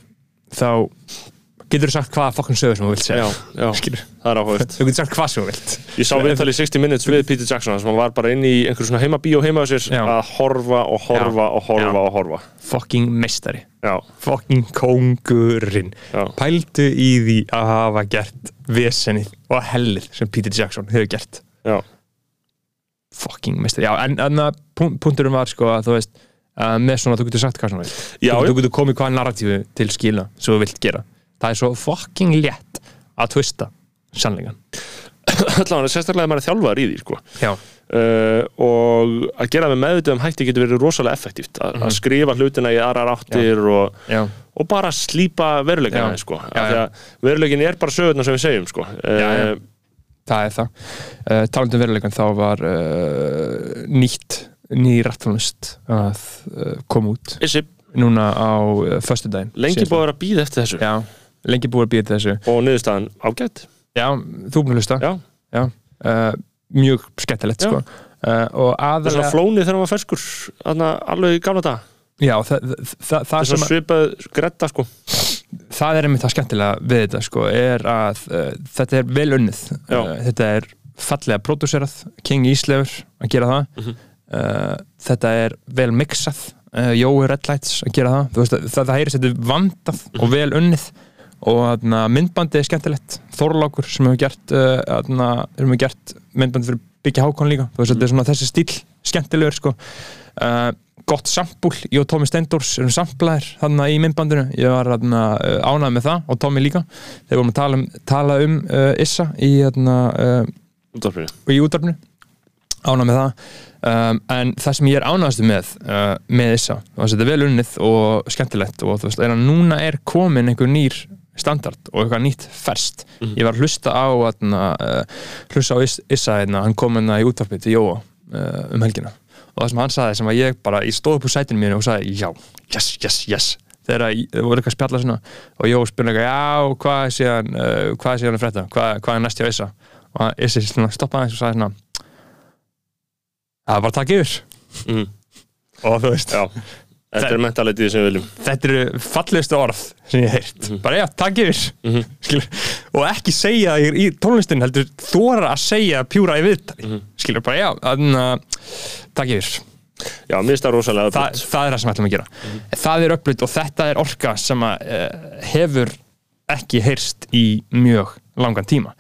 þá getur þú sagt hvaða fokkin sögur sem þú vilt segja? Já, já, það er áhugavert. Þú getur sagt hvað sem þú vilt. Ég sá viðtalið 60 minutes við Peter Jackson sem var bara inn í einhver svona heimabíó heima á sér Já. að horfa og horfa Já. og horfa og horfa. Já, Fucking kóngurinn. Já, Pældu í því að hafa gert vesenið og hellið sem Peter Jackson hefur gert. Já, Fucking meistari. Já, en, en punkturinn var sko að þú veist með svona þú getur sagt hvað sem þú vilt. Þú getur komið hvaða narratífu til skila sem þú vilt gera það er svo fucking létt að twista sannleikan allavega sérstaklega að maður er þjálfaður í því sko. Uh, og að gera með meðvitaðum hætti getur verið rosalega effektíft A Mhm. að skrifa hlutina í aðrar áttir og, og bara slípa veruleikan Já. aðeins sko. Veruleikin er bara sögurnar sem við segjum sko. Já, já. uh, það er það uh, talandum veruleikan þá var uh, nýtt ný rættunust að uh, koma út Issi, núna á uh, föstudaginn lengi síðasta. búið að vera að býða eftir þessu Já, lengi búið að býða þessu. Og niðurstaðan ágætt Já, þú búin að hlusta. Já, Já, uh, mjög skemmtilegt Já. sko. uh, og það er svona aðalega flónið þegar var ferskur alveg í gamla dag Já, það, það, það, er sem svipað gretta sko. Það er einmitt það skemmtilega við þetta sko, er að uh, þetta er vel unnið. Uh, þetta er fallega pródúserað King Íslefur að gera það. Mhm. uh, þetta er vel mixað. Jói Redlights að gera það. Veist, það, það heyrist þetta er vandað Mhm. og vel unnið og aðna, myndbandi er skemmtilegt. Þorlákur sem hefur gert, uh, gert myndbandi fyrir Byggja Hákon líka. Þú veist, þetta er svona þessi stíl skemmtilegur sko. uh, gott sampúl ég og Tómi Steindors erum samplaðir þarna í myndbandinu, ég var þarna, uh, ánægð með það og Tómi líka. Þegar vorum að tala um, tala um uh, Issa í, þarna, uh, í útvarpinu. Ánægð með það. Um, en það sem ég er ánægðastu með uh, með Issa, þetta er vel unnið og skemmtilegt og þú veist, er að núna er komin einhver nýr standard og eitthvað nýtt ferst ég var að hlusta á uh, hlusta á Is- Issa hérna, hann kom hérna í útvarpið til Jóa uh, um helgina. Og það sem hann sagði sem að ég bara, ég stóð upp úr sætinu mínu og sagði já, yes, yes, yes. Þegar að- það voru eitthvað að spjalla svona og Jó spurði eitthvað, já, hvað er síðan uh, hvað er síðan að frétta, hvað, hvað er næst hjá Issa? Og svona stoppaði aðeins og sagði svona það bara að taka yfir. Mhm. og þú veist, Já, þetta er mentalitíð sem við viljum. Þetta eru fallegustu orð sem ég hef heyrt, bara já, takk yfir. Mhm. skilur, og ekki segja það í tónlistin heldur þóra að segja pjúra í viðtali, skilur, bara já þannig að takk yfir. Já, mér finnst það rosalega Þa, það er það sem við ætlum að gera. Það er öflut og þetta er orka sem að, uh, hefur ekki heyrst í mjög langan tíma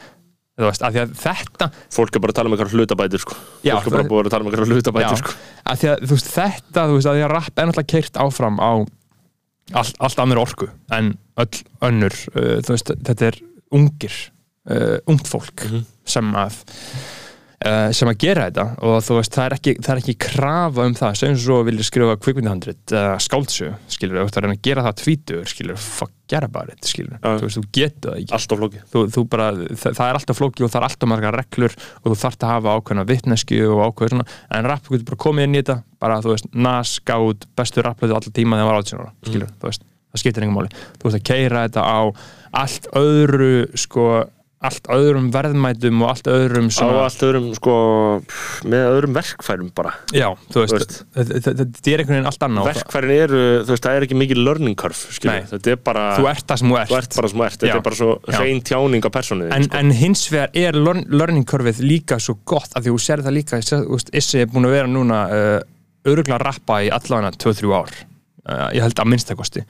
veist, að þetta Fólk er bara að tala um eitthvað hlutabætur sko. Já, Fólk er bara það- búið að tala um eitthvað hlutabætur Já, sko. af því að þú veist, þetta, þú veist, að því að rapp er náttúrulega keirt áfram á allt, allt annur orku en öll önnur, uh, þú veist, þetta er ungir, uh, ungt fólk Mhm. sem að Uh, sem að gera þetta. Og þú veist, það er ekki, það er ekki krafa um það. Sem svo vilja skrifa kvikmyndahandrit uh, skáldsögu, skilur, þú veist, að reyna að gera það tvítur, skilur, fuck, gera bara þetta, skilur, Já. þú veist, þú getur það ekki. Allt of flókið. Þú, þú bara, það, það er alltaf flóki og það er alltaf margar reglur og þú þarft að hafa ákveðna vitnesku og ákveð svona, en rapp getur bara komið inn í þetta bara, þú veist, Nas gáð bestu rapplöðu allar tíma þegar hann var 18 ára, skilur þú veist, það skiptir engum máli, þú veist að keira þetta á allt öðru sko, allt öðrum verðmætum og allt öðrum Á svona, allt öðrum, sko, með öðrum verkfærum bara. Já, þú veist, þetta þetta- þetta er einhvern veginn allt annað. Verkfærin eru, þú veist, það er ekki mikið learning curve, skilur Þetta er bara, þú ert það sem þú ert. Þú ert bara sem þú ert. Þetta Já. er bara svo hrein tjáning á persónuði en, sko. en hins vegar er learn- learning curveið líka svo gott af því þú sér það líka, Issi er búin að vera núna uh, öruglega að rappa í allavega 2-3 ár. Uh, ég held að minnstakosti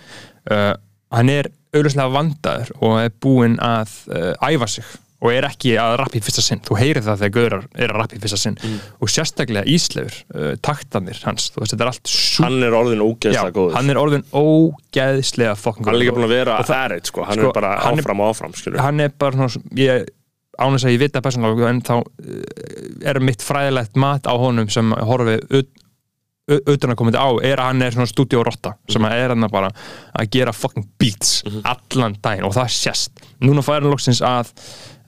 uh, hann er auðvitað vandaður og er búinn að uh, æfa sig og er ekki að rappa í fyrsta sinn. Þú heyrir það þegar gaurar er að rappa í fyrsta sinn. Mm. og sérstaklega Ísleifur uh, taktanir hans, þú veist, þetta er allt sú Hann er orðin ógeðslega góður. hann er orðin ógeðslega fokkin Hann er líka búin að vera það- errið, sko. Hann sko, er bara áfram og áfram, skilur hann er bara svona ég, ánægis að ég vita persónulega en þá uh, er mitt fræðilegt mat á honum sem horfi utan að komandi á er að hann er svona stúdíórotta sem að er hann bara að gera fucking beats allan daginn og það sést. Núna fær hann loksins að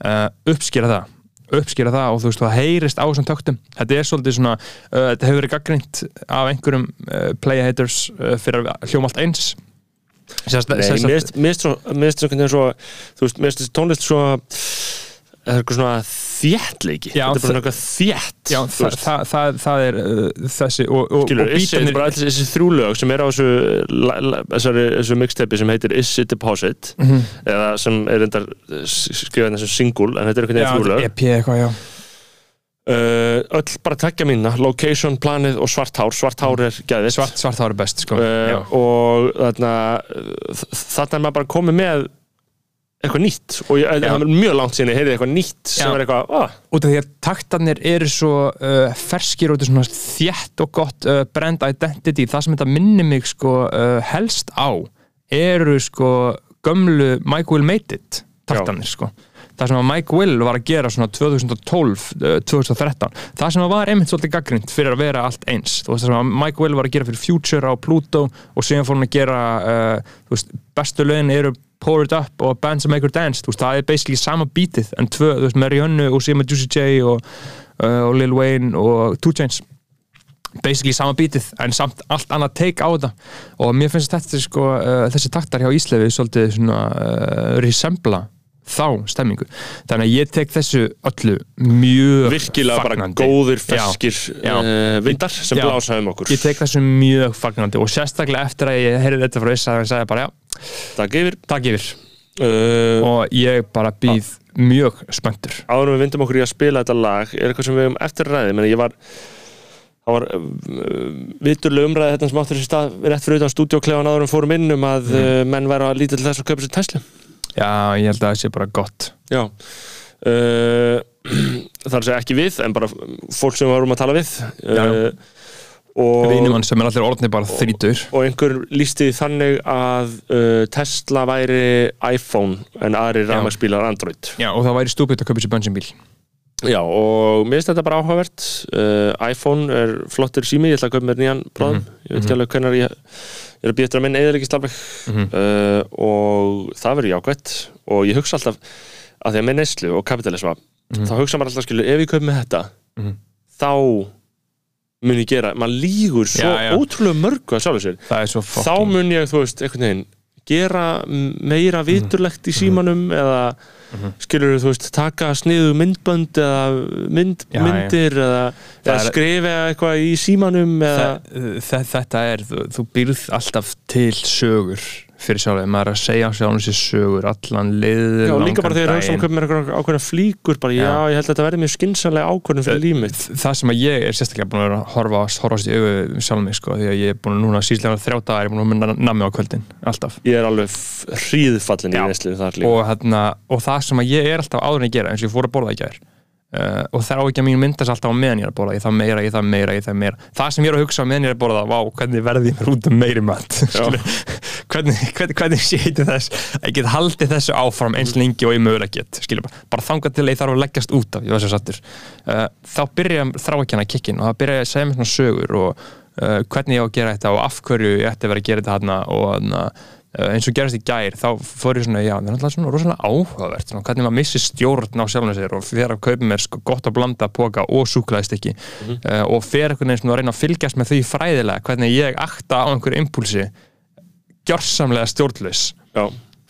uh, uppskýra það uppskýra það og þú veist það heyrist á þessum töktum. Þetta er svolítið svona uh, þetta hefur verið gaggrind af einhverjum uh, playa haters uh, fyrir að hljóma allt eins. Sérst, Nei, sérst, mér finnst- mér finnst svo, mér finnst einhvern veginn svo þú veist, mér finnst þessi tónlist svo það er eitthvað svona þéttleiki? Já, þetta er bara eitthvað þú það, það, það, það er uh, þessi og, og, skilur, og þetta er bara allir þessi þrjúlög sem er á þessu, þessu mixteipi sem heitir Issi Deposit? Mhm. eða sem er reyndar skrifað þessu single, en þetta er veginn þrjúlög EP eitthvað, já. Uh, öll bara tekja mína, location, planið og svart hár, svart hár er gæðið Svart, svart það er best, sko. Uh, og þarna uh, þarna er maður bara komið með eitthvað nýtt. Og ég, mjög langt ég heyrði eitthvað nýtt sem Já. er eitthvað, ah, Út af því að taktarnir eru svo uh, ferskir og þétt og gott uh, brand identity, það sem þetta minnir mig sko uh, helst á eru sko gömlu Mike Will Made It taktarnir sko. Það sem að Mike Will var að gera svona 2012, uh, 2013 það sem að var einmitt svolítið gaggrind fyrir að vera allt eins, þú veist það sem að Mike Will var að gera fyrir Future á Pluto og síðan fór hann að gera uh, veist, bestu lögin eru Pour It Up og Bands That Make Her Dance, veist, það er basically sama bítið en tvö, þú veist, Marianne og með Juicy J og, uh, og Lil Wayne og 2 Chainz. Basically sama bítið en samt allt annað take á þetta. Og mér finnst þetta sko, uh, þessi taktar hjá Íslefi svolítið svona uh, resembla þá stemmingu. Þannig að ég tek þessu öllu mjög virkilega fagnandi. bara góðir, ferskir uh, vindar sem Já. blása um okkur. Ég tek þessu mjög fagnandi og sérstaklega eftir að ég heyrði þetta frá Issa og sagði bara já, Takk yfir. Takk yfir. Uh, og ég bara býð mjög spenntur. Áður en við vindum okkur í að spila þetta lag er eitthvað sem við hefum eftir að ræði menn ég var það var uh, viturlega umræði þetta sem áttur þessi stað rétt fyrir utan en við fórum inn um að Mhm. uh, menn væru að lítið til þess að kaupa sér Tesla. Já, ég held að það sé bara gott. Já. Uh, það er að segja ekki við en bara fólk sem við varum að tala við. Já, Vínumann sem er allir orðni bara þrítur og einhver lísti þannig að uh, Tesla væri iPhone en aðri Já. rafmagnsbílar Android Já, og það væri stúpid að kaupa sér bensinbíl Já, og mér finnst þetta bara áhugavert uh, iPhone er flottir sími ég ætla að kaupa mér nýjan bráðum Mhm. ég veit ekki alveg hvernig ég, er að býja eftir að minn eða ekki stafleg Mhm. uh, og það verður jákvætt og ég hugsa alltaf að því að með neyslu og kapitalisma Mhm. þá hugsa maður alltaf skilu, ef ég kaup með þetta Mhm. þá mun ég gera, maður lígur svo Já, já. ótrúlega mörgu að Það er svo þá mun ég, þú veist, einhvern veginn gera meira viturlegt í símanum eða skilur þú veist, taka sniðu myndbönd eða mynd, Já, myndir eða, eða er- skrifa eitthvað í símanum eða, Þe- þe- Þetta er, þú, þú býrð alltaf til sögur fyrir sjálfið, maður er að segja sjálfum sér sögur allan liður Já, líka bara þegar köpum mér eitthvað ákveðna flíkur bara, já, Já. ég held að þetta verði mjög skynsanlega ákvörðum fyrir líf mitt. það sem að ég er sérstaklega búin að horfa, horfast í augu sjálfum mig sko, því að ég er búin að núna síðslega þrjá dagar, ég er búin að vera nammi á kvöldin alltaf. Ég er alveg hríðfallin í líka. Og, hérna, og það sem að ég er alltaf áður en ég gera eins og ég fór að borða gær uh, og það á ekki að mín myndast alltaf á meðan ég er að borða ég það meira, ég það meira, ég það meira. Það sem ég er að hugsa á meðan ég er að borða, vá, hvernig verði ég mér út um meiri mat hvernig, hvernig, hvernig sé ég til þess að ég get haldið þessu áfram eins lengi og ég mögulega get skilur, bara, bara þangað til að ég þarf að leggjast út af ég var sér sattur uh, þá byrja þrákjana kikkin og það byrja að segja mér svona sögur og uh, hvernig ég á að gera þetta og af hverju ég ætti að vera að gera þetta hana og uh, eins og gerast í gær þá fór ég svona, já, það er alltaf svona rosalega áhugavert svona, hvernig maður missi stjórn á sjálfum sér og fer að kaupa mér sko gott að blanda póka og súklaðistikki uh, og fer einhvern veginn að reyna að fylgjast með því fræðilega hvernig ég akta á einhverju impulsi gjörsamlega stjórnlaus.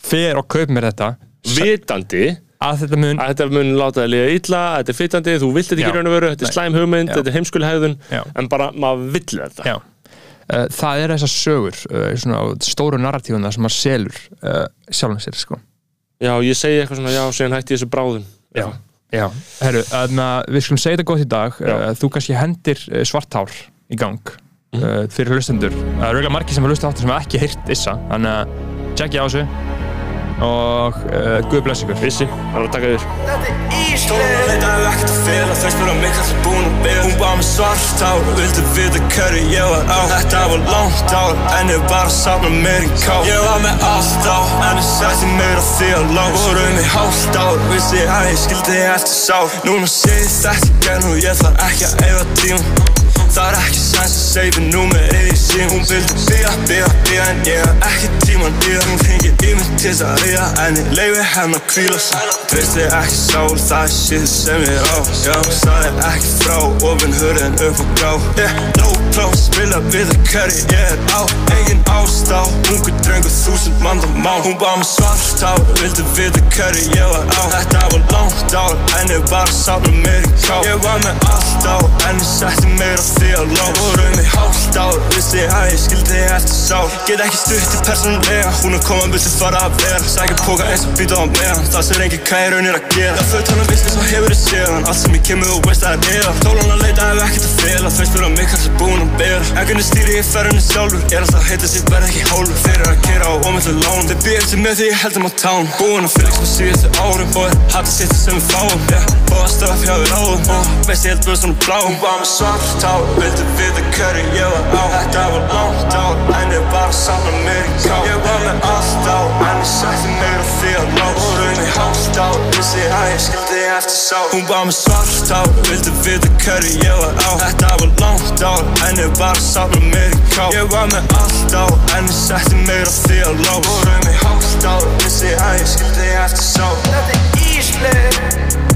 Fer og kaupa mér þetta. Vitandi. Að þetta mun að þetta mun láta þig liða illa, þetta er fytandi þú vilt þetta ekki raun og veru, þetta er slæm hugmynd þetta er Já. en bara maður vill þetta. Já. Uh, það er þessar sögur uh, svona stóru narratífuna sem maður selur uh, sjálfum sér sko. Já, ég segi eitthvað svona, já, síðan hætti þessu bráðum. Já, já. Herru, við skulum segja þetta gott í dag. Já. þú kannski hendir svartár í gang uh, fyrir hlustendur. Það eru eiginlega margir sem har hlustað áttur sem hafa ekki heyrt Issa þannig að tjekkja á þessu og uh, Guð bless ykkur. Vissi, það er að taka yfir Stóra leita hef ekkert að fela Þau spura mig hvað það búin að bera Hún bað með svart ár Vildi vita hverju ég var á. Þetta var langt ár En ég var að safna mér í ká Ég var með allt á En ég sætti mér að því að lá Vorum í hálft ár Vissi að ég skildi eftir sár. Núna sé ég þetta genn Og ég þarf ekki að eiga tíma Það er ekki sæns að seifi númer eða sín Hún vildi bíða, bíða, bíða En ég hef ekki tíman það Hún hringir í mig til þess að ríða En ég leiði henn að kvíla sig. Treysti ekki sál, það er shit sem ég er á. Já, það er ekki frá Ofin hurðin upp á grá. Yeah, low plá, spila við að hverju ég er á Engin ástá, ungu drengur þúsund manda má Hún bá mig svart á, vildi vita hverju ég var á. Þetta var langt ár, en ég var að safna mér í ká Ég var með allt á, en ég setti mér á því að lá. Vorum í hálft ár, vissi að ég skildi eftir sál. Get ekki stutt í persónulega, hún er koma viltu fara að vera. Sækja póka eins og býta á meðan, það sér engin hvað ég raunir að gera. Það föt hann að vissi svo hefur þið séðan, allt sem ég kemur og veist að það er. Eða Tólan að leita hef ekkert að fela, þau spura mig hvað það búin að bera En hvernig stýri ég ferðinni sjálfur, ég er alltaf að heita sér verð ekki hálfur. Fyrir að kera á ómyndu lán, þeir býr eftir með því ég heldum á tán Búin að fylgst með síðustu árum og er hattu sitt sem við fáum yeah. Og að stöða fjá við ráðum og veist ég held bara svona blá. Hún var með svart ár, vildi vita hverju ég var á. Þetta var langt ár, en ég var að samla mér í ká Ég var með allt á, en ég sætti á því að lá Vorum í hálft ár, vissi að ég skildi eftir sá Hún var með svart ár, vildi vita hverju ég var á. Þetta var langt ár, en ég var að samla mér í ká Ég var með allt á, en ég sætti mér á því að lá Vorum í hálft ár, vissi að ég skildi eftir sá. Þetta er Ísleif